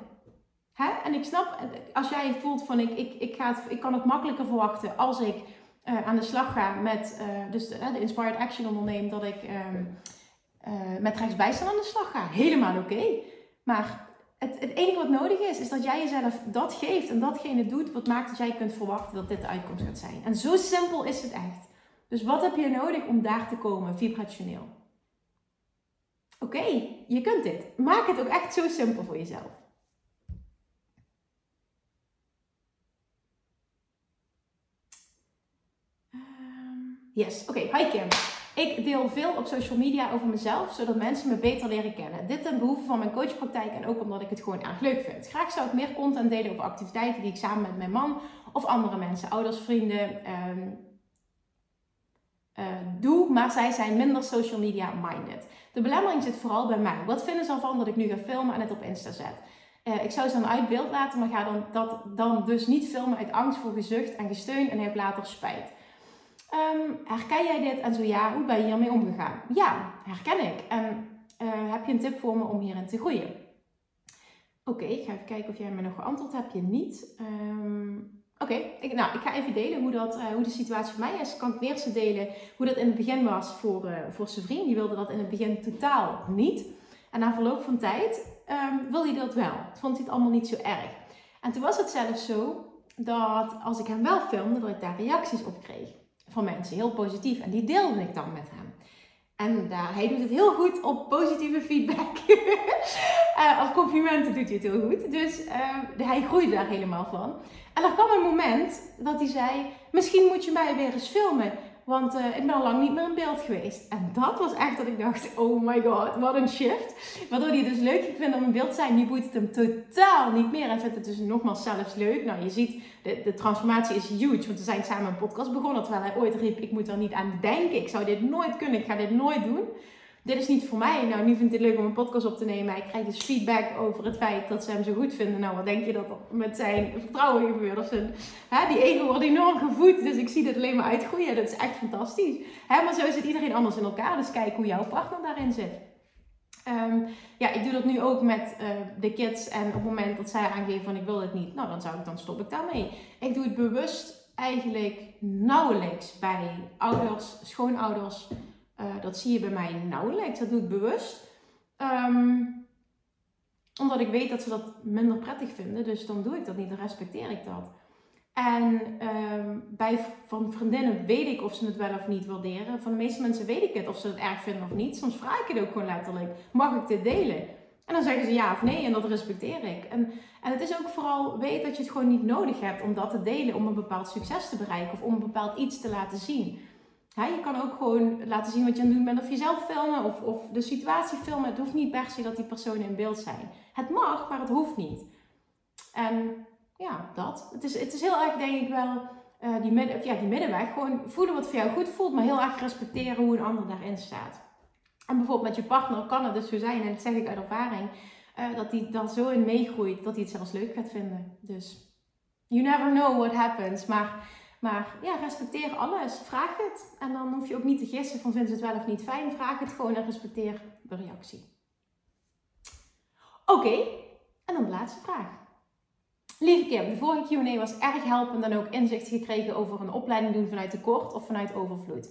Speaker 1: Hè? En ik snap, als jij voelt van ik, ik, ik, ga ik kan het makkelijker verwachten als ik uh, aan de slag ga met uh, dus de, de, Inspired Action onderneem, dat ik um, uh, met rechtsbijstand aan de slag ga. Helemaal oké. Maar het, het, enige wat nodig is, is dat jij jezelf dat geeft en datgene doet wat maakt dat jij kunt verwachten dat dit de uitkomst gaat zijn. En zo simpel is het echt. Dus wat heb je nodig om daar te komen, vibrationeel? Oké, okay, je kunt dit. Maak het ook echt zo simpel voor jezelf. Yes, oké. Hi Kim. Ik deel veel op social media over mezelf, zodat mensen me beter leren kennen. Dit ten behoeve van mijn coachpraktijk en ook omdat ik het gewoon erg leuk vind. Graag zou ik meer content delen over activiteiten die ik samen met mijn man of andere mensen, ouders, vrienden, uh, doe, maar zij zijn minder social media minded. De belemmering zit vooral bij mij. Wat vinden ze ervan dat ik nu ga filmen en het op Insta zet? Uh, ik zou ze dan uit beeld laten, maar ga dan, dat dan dus niet filmen uit angst voor gezucht en gesteun en heb later spijt. Um, herken jij dit? En zo ja, hoe ben je hiermee omgegaan? Ja, herken ik. En uh, heb je een tip voor me om hierin te groeien? Oké, ik ga even kijken of jij me nog geantwoord hebt. Je niet. Um, Oké, ik, nou, ik ga even delen hoe, dat, uh, hoe de situatie voor mij is. Ik kan het eerst delen hoe dat in het begin was voor, uh, voor zijn vriend. Die wilde dat in het begin totaal niet. En na verloop van tijd um, wilde hij dat wel. Vond hij het allemaal niet zo erg. En toen was het zelfs zo dat als ik hem wel filmde, dat ik daar reacties op kreeg van mensen, heel positief. En die deelde ik dan met hem. En daar, hij doet het heel goed op positieve feedback. uh, of complimenten doet hij het heel goed. Dus uh, hij groeide daar helemaal van. En er kwam een moment dat hij zei: Misschien moet je mij weer eens filmen. Want uh, ik ben al lang niet meer in beeld geweest. En dat was echt dat ik dacht, oh my god, wat een shift. Waardoor hij dus leuk vindt om in beeld te zijn. Nu boeit het hem totaal niet meer. Hij vindt het dus nogmaals zelfs leuk. Nou, je ziet, de, de transformatie is huge. Want we zijn samen een podcast begonnen. Terwijl hij ooit riep, ik moet er niet aan denken. Ik zou dit nooit kunnen. Ik ga dit nooit doen dit is niet voor mij. Nou, nu vindt het leuk om een podcast op te nemen. Hij krijgt dus feedback over het feit dat ze hem zo goed vinden. Nou, wat denk je dat met zijn vertrouwen gebeurt? Of zijn, hè, die ego wordt enorm gevoed. Dus ik zie dit alleen maar uitgroeien. Dat is echt fantastisch. Hè, maar zo het iedereen anders in elkaar. Dus kijk hoe jouw partner daarin zit. Um, ja, ik doe dat nu ook met uh, de kids. En op het moment dat zij aangeven van ik wil het niet. Nou, dan, zou ik, dan stop ik daarmee. Ik doe het bewust eigenlijk nauwelijks bij ouders, schoonouders uh, dat zie je bij mij nauwelijks. Dat doe ik bewust. Um, omdat ik weet dat ze dat minder prettig vinden. Dus dan doe ik dat niet. Dan respecteer ik dat. En um, bij van vriendinnen weet ik of ze het wel of niet waarderen. Van de meeste mensen weet ik het of ze het erg vinden of niet. Soms vraag ik het ook gewoon letterlijk. Mag ik dit delen? En dan zeggen ze ja of nee en dat respecteer ik. En, en het is ook vooral, weet dat je het gewoon niet nodig hebt om dat te delen om een bepaald succes te bereiken of om een bepaald iets te laten zien je kan ook gewoon laten zien wat je aan het doen bent of jezelf filmen of, of de situatie filmen. Het hoeft niet per se dat die personen in beeld zijn. Het mag, maar het hoeft niet. En ja, dat. Het is, het is heel erg, denk ik wel, uh, die, midden, ja, die middenweg. Gewoon voelen wat voor jou goed voelt, maar heel erg respecteren hoe een ander daarin staat. En bijvoorbeeld met je partner kan het dus zo zijn, en dat zeg ik uit ervaring, uh, dat die dan zo in meegroeit dat hij het zelfs leuk gaat vinden. Dus you never know what happens. Maar maar ja, respecteer alles. Vraag het. En dan hoef je ook niet te gissen van vinden ze het wel of niet fijn. Vraag het gewoon en respecteer de reactie. Oké, en dan de laatste vraag. Lieve Kim, de vorige Q&A was erg helpend en ook inzicht gekregen over een opleiding doen vanuit tekort of vanuit overvloed.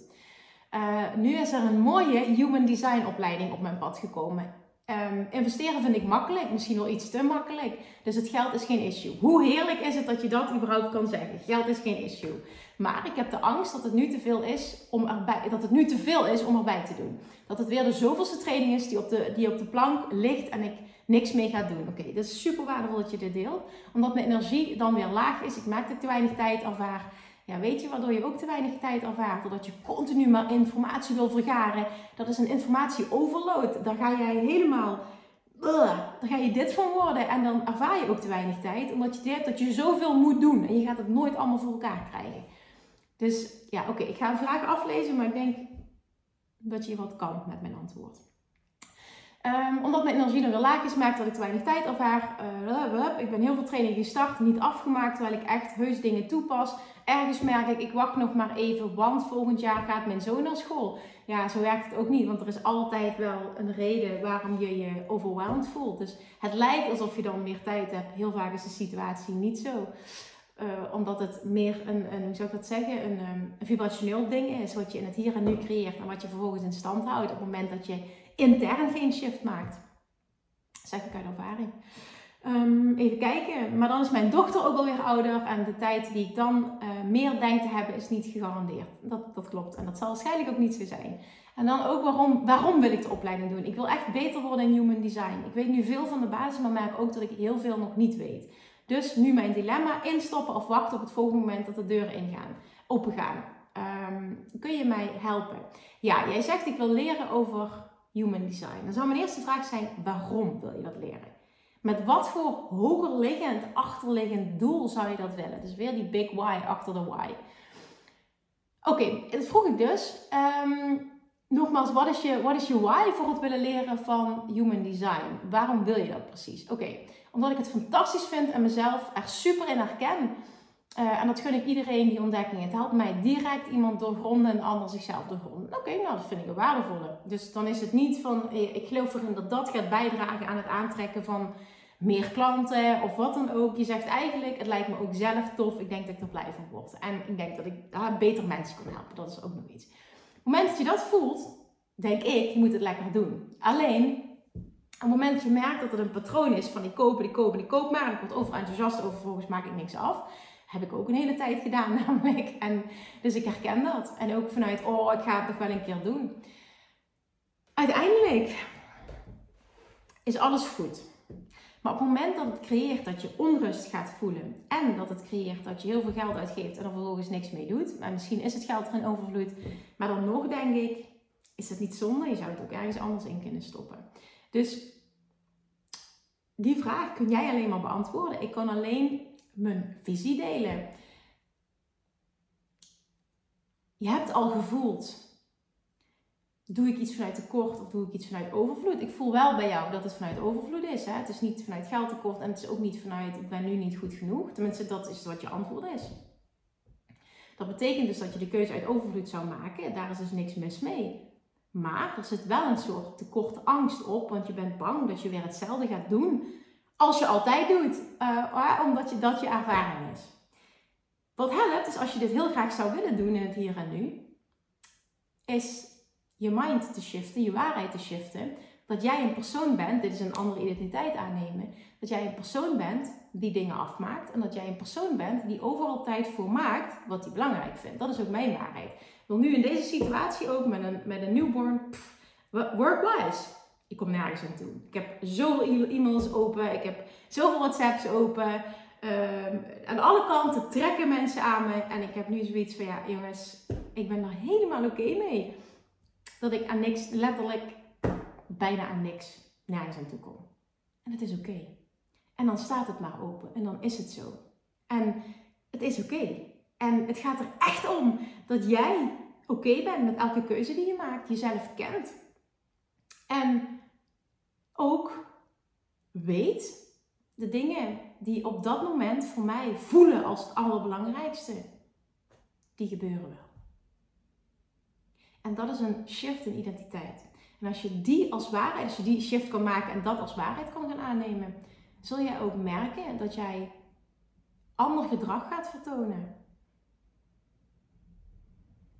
Speaker 1: Uh, nu is er een mooie Human Design opleiding op mijn pad gekomen. Um, investeren vind ik makkelijk, misschien wel iets te makkelijk. Dus het geld is geen issue. Hoe heerlijk is het dat je dat überhaupt kan zeggen? Geld is geen issue. Maar ik heb de angst dat het nu te veel is om erbij, dat het nu te veel is om erbij te doen. Dat het weer de zoveelste training is die op de, die op de plank ligt en ik niks mee ga doen. Oké, dat is super waardevol dat je dit deelt. Omdat mijn energie dan weer laag is. Ik maak te weinig tijd ervaar. Ja, weet je, waardoor je ook te weinig tijd ervaart. Doordat je continu maar informatie wil vergaren. Dat is een informatie-overload. Daar ga jij helemaal... Uh, dan ga je dit van worden. En dan ervaar je ook te weinig tijd. Omdat je denkt dat je zoveel moet doen. En je gaat het nooit allemaal voor elkaar krijgen. Dus ja, oké. ik ga een vraag aflezen. Maar ik denk dat je wat kan met mijn antwoord. Um, omdat mijn energie dan weer laag is, maakt dat ik te weinig tijd ervaar. Uh, ik ben heel veel trainingen gestart, niet afgemaakt, terwijl ik echt heus dingen toepas. Ergens merk ik, ik wacht nog maar even, want volgend jaar gaat mijn zoon naar school. Ja, zo werkt het ook niet, want er is altijd wel een reden waarom je je overwhelmed voelt. Dus het lijkt alsof je dan meer tijd hebt. Heel vaak is de situatie niet zo. Uh, omdat het meer een, een, hoe zou ik dat zeggen, een, um, een vibrationeel ding is. Wat je in het hier en nu creëert en wat je vervolgens in stand houdt op het moment dat je intern geen shift maakt. Zeg ik uit ervaring. Um, even kijken. Maar dan is mijn dochter ook alweer ouder. En de tijd die ik dan uh, meer denk te hebben is niet gegarandeerd. Dat, dat klopt. En dat zal waarschijnlijk ook niet zo zijn. En dan ook waarom, waarom wil ik de opleiding doen? Ik wil echt beter worden in human design. Ik weet nu veel van de basis, maar merk ook dat ik heel veel nog niet weet. Dus nu mijn dilemma instoppen of wachten op het volgende moment dat de deuren ingaan, opengaan. Um, kun je mij helpen? Ja, jij zegt ik wil leren over human design. Dan zou mijn eerste vraag zijn: waarom wil je dat leren? Met wat voor hogerliggend, achterliggend doel zou je dat willen? Dus weer die big why achter de why. Oké, dat vroeg ik dus. Um, nogmaals, wat is, je, is je why voor het willen leren van human design? Waarom wil je dat precies? Oké, omdat ik het fantastisch vind en mezelf er super in herken. Uh, en dat gun ik iedereen die ontdekking. Het helpt mij direct iemand doorgronden en ander zichzelf doorgronden. Oké, nou dat vind ik een waardevolle. Dus dan is het niet van, eh, ik geloof erin dat dat gaat bijdragen aan het aantrekken van meer klanten of wat dan ook. Je zegt eigenlijk, het lijkt me ook zelf tof. Ik denk dat ik er blij van word. En ik denk dat ik ah, beter mensen kan helpen. Dat is ook nog iets. Op het moment dat je dat voelt, denk ik, je moet het lekker doen. Alleen, op het moment dat je merkt dat het een patroon is van die kopen, die kopen, die koop maar. En ik word over enthousiast over, vervolgens maak ik niks af heb ik ook een hele tijd gedaan namelijk. En, dus ik herken dat. En ook vanuit, oh, ik ga het nog wel een keer doen. Uiteindelijk is alles goed. Maar op het moment dat het creëert dat je onrust gaat voelen en dat het creëert dat je heel veel geld uitgeeft en er vervolgens niks mee doet, en misschien is het geld er in overvloed, maar dan nog denk ik, is het niet zonde? Je zou het ook ergens anders in kunnen stoppen. Dus die vraag kun jij alleen maar beantwoorden. Ik kan alleen mijn visie delen. Je hebt al gevoeld, doe ik iets vanuit tekort of doe ik iets vanuit overvloed? Ik voel wel bij jou dat het vanuit overvloed is. Hè? Het is niet vanuit geldtekort en het is ook niet vanuit ik ben nu niet goed genoeg. Tenminste, dat is wat je antwoord is. Dat betekent dus dat je de keuze uit overvloed zou maken. Daar is dus niks mis mee. Maar er zit wel een soort tekort angst op, want je bent bang dat je weer hetzelfde gaat doen als je altijd doet, uh, omdat je, dat je ervaring is. Wat helpt, is als je dit heel graag zou willen doen in het hier en nu, is je mind te shiften, je waarheid te shiften. Dat jij een persoon bent, dit is een andere identiteit aannemen, dat jij een persoon bent die dingen afmaakt en dat jij een persoon bent die overal tijd voor maakt wat hij belangrijk vindt. Dat is ook mijn waarheid. Ik wil nu in deze situatie ook met een, met een newborn, work-wise, ik kom nergens aan toe. Ik heb zoveel e-mails open, ik heb zoveel WhatsApps open. Um, aan alle kanten trekken mensen aan me. En ik heb nu zoiets van, ja jongens, ik ben er helemaal oké mee. Dat ik aan niks, letterlijk bijna aan niks, nergens aan toe kom. En het is oké. En dan staat het maar open. En dan is het zo. En het is oké. En het gaat er echt om dat jij oké bent met elke keuze die je maakt. Jezelf kent. En ook weet de dingen die op dat moment voor mij voelen als het allerbelangrijkste, die gebeuren wel. En dat is een shift in identiteit. En als je die als waarheid, als je die shift kan maken en dat als waarheid kan gaan aannemen, zul jij ook merken dat jij ander gedrag gaat vertonen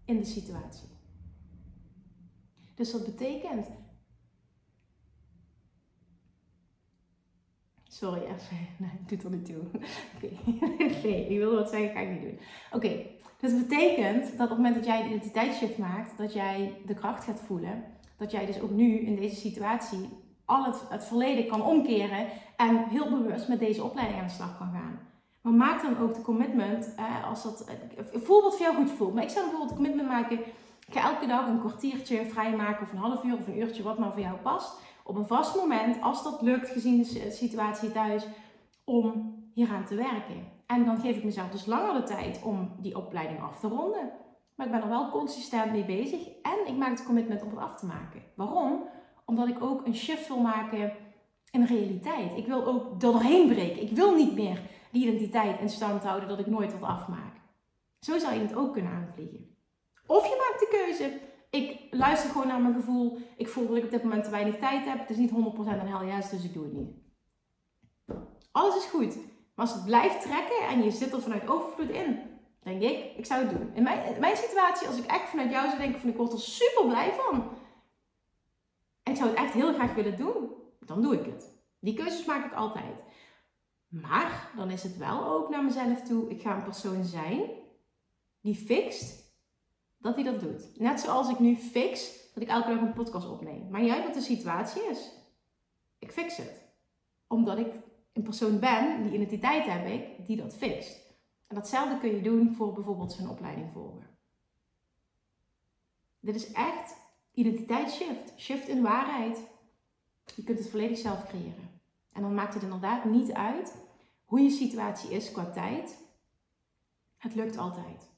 Speaker 1: in de situatie. Dus dat betekent Sorry, even. Nee, doet er niet toe. Oké. ik wilde wat zeggen, ga ik niet doen. Oké, dus dat betekent dat op het moment dat jij een identiteitsshift maakt, dat jij de kracht gaat voelen. Dat jij dus ook nu in deze situatie al het, het verleden kan omkeren en heel bewust met deze opleiding aan de slag kan gaan. Maar maak dan ook de commitment, als dat, voel wat voor jou goed voelt. Maar ik zou bijvoorbeeld de commitment maken, ik ga elke dag een kwartiertje vrijmaken of een half uur of een uurtje, wat maar voor jou past op een vast moment, als dat lukt gezien de situatie thuis, om hieraan te werken. En dan geef ik mezelf dus langer de tijd om die opleiding af te ronden. Maar ik ben er wel consistent mee bezig en ik maak het commitment om het af te maken. Waarom? omdat ik ook een shift wil maken in realiteit. Ik wil ook doorheen breken. Ik wil niet meer die identiteit in stand houden dat ik nooit wat afmaak. Zo zou je het ook kunnen aanvliegen. Of je maakt de keuze. Ik luister gewoon naar mijn gevoel. Ik voel dat ik op dit moment te weinig tijd heb. Het is niet 100% een hel juist, dus ik doe het niet. Alles is goed. Maar als het blijft trekken en je zit er vanuit overvloed in, denk ik, ik zou het doen. In mijn, in mijn situatie, als ik echt vanuit jou zou denken, van ik word er super blij van. En ik zou het echt heel graag willen doen, dan doe ik het. Die keuzes maak ik altijd. Maar dan is het wel ook naar mezelf toe, ik ga een persoon zijn die fixt dat hij dat doet. Net zoals ik nu fix dat ik elke dag een podcast opneem. Maar jij wat de situatie is. Ik fix het. Omdat ik een persoon ben, die identiteit heb ik, die dat fixt. En datzelfde kun je doen voor bijvoorbeeld zijn opleiding volgen. Dit is echt identiteitsshift. Shift in waarheid. Je kunt het volledig zelf creëren. En dan maakt het inderdaad niet uit hoe je situatie is qua tijd. Het lukt altijd.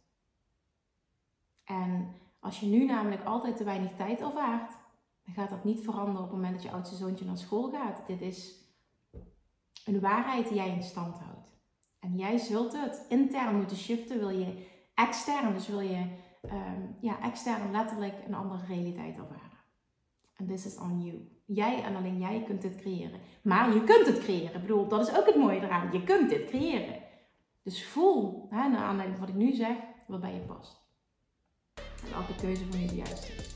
Speaker 1: En als je nu namelijk altijd te weinig tijd ervaart, dan gaat dat niet veranderen op het moment dat je oudste zoontje naar school gaat. Dit is een waarheid die jij in stand houdt. En jij zult het intern moeten shiften, wil je extern, dus wil je um, ja, extern letterlijk een andere realiteit ervaren. En this is on you. Jij en alleen jij kunt dit creëren. Maar je kunt het creëren. Ik bedoel, dat is ook het mooie eraan. Je kunt dit creëren. Dus voel, hè, naar aanleiding van wat ik nu zeg, wat bij je past. En elke keuze van je de juiste is.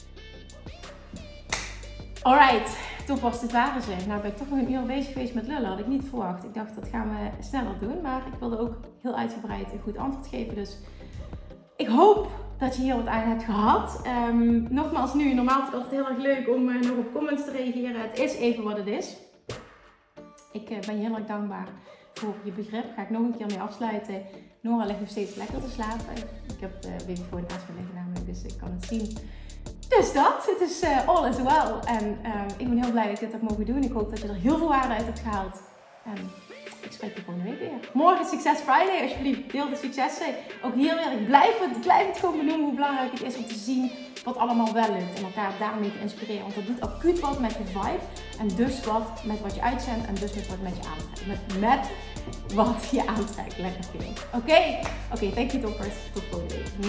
Speaker 1: Alright, toen was dit waren ze. Nou ben ik toch nog een uur bezig geweest met lullen. Had ik niet verwacht. Ik dacht dat gaan we sneller doen. Maar ik wilde ook heel uitgebreid een goed antwoord geven. Dus ik hoop dat je hier wat aan hebt gehad. Um, nogmaals nu, normaal is het altijd heel erg leuk om uh, nog op comments te reageren. Het is even wat het is. Ik uh, ben je heel erg dankbaar voor je begrip. Ga ik nog een keer mee afsluiten. Nora ligt nog steeds lekker te slapen. Ik heb de babyfoon naast me liggen namelijk, dus ik kan het zien. Dus dat, het is uh, all is well. En ik ben heel blij dat ik dit heb mogen doen. Ik hoop dat je er heel veel waarde uit hebt gehaald. Ik spreek je volgende week weer. Morgen Success Friday, alsjeblieft. Deel de successen. Ook hier weer, ik blijf het, ik blijf gewoon benoemen hoe belangrijk het is om te zien wat allemaal wel lukt. En elkaar daarmee te inspireren. Want dat doet acuut wat met je vibe. En dus wat met wat je uitzendt. En dus met wat met je aantrekt. Met, wat je aantrekt. Lekker feeling. Oké? Oké, thank you toppers. Tot volgende week.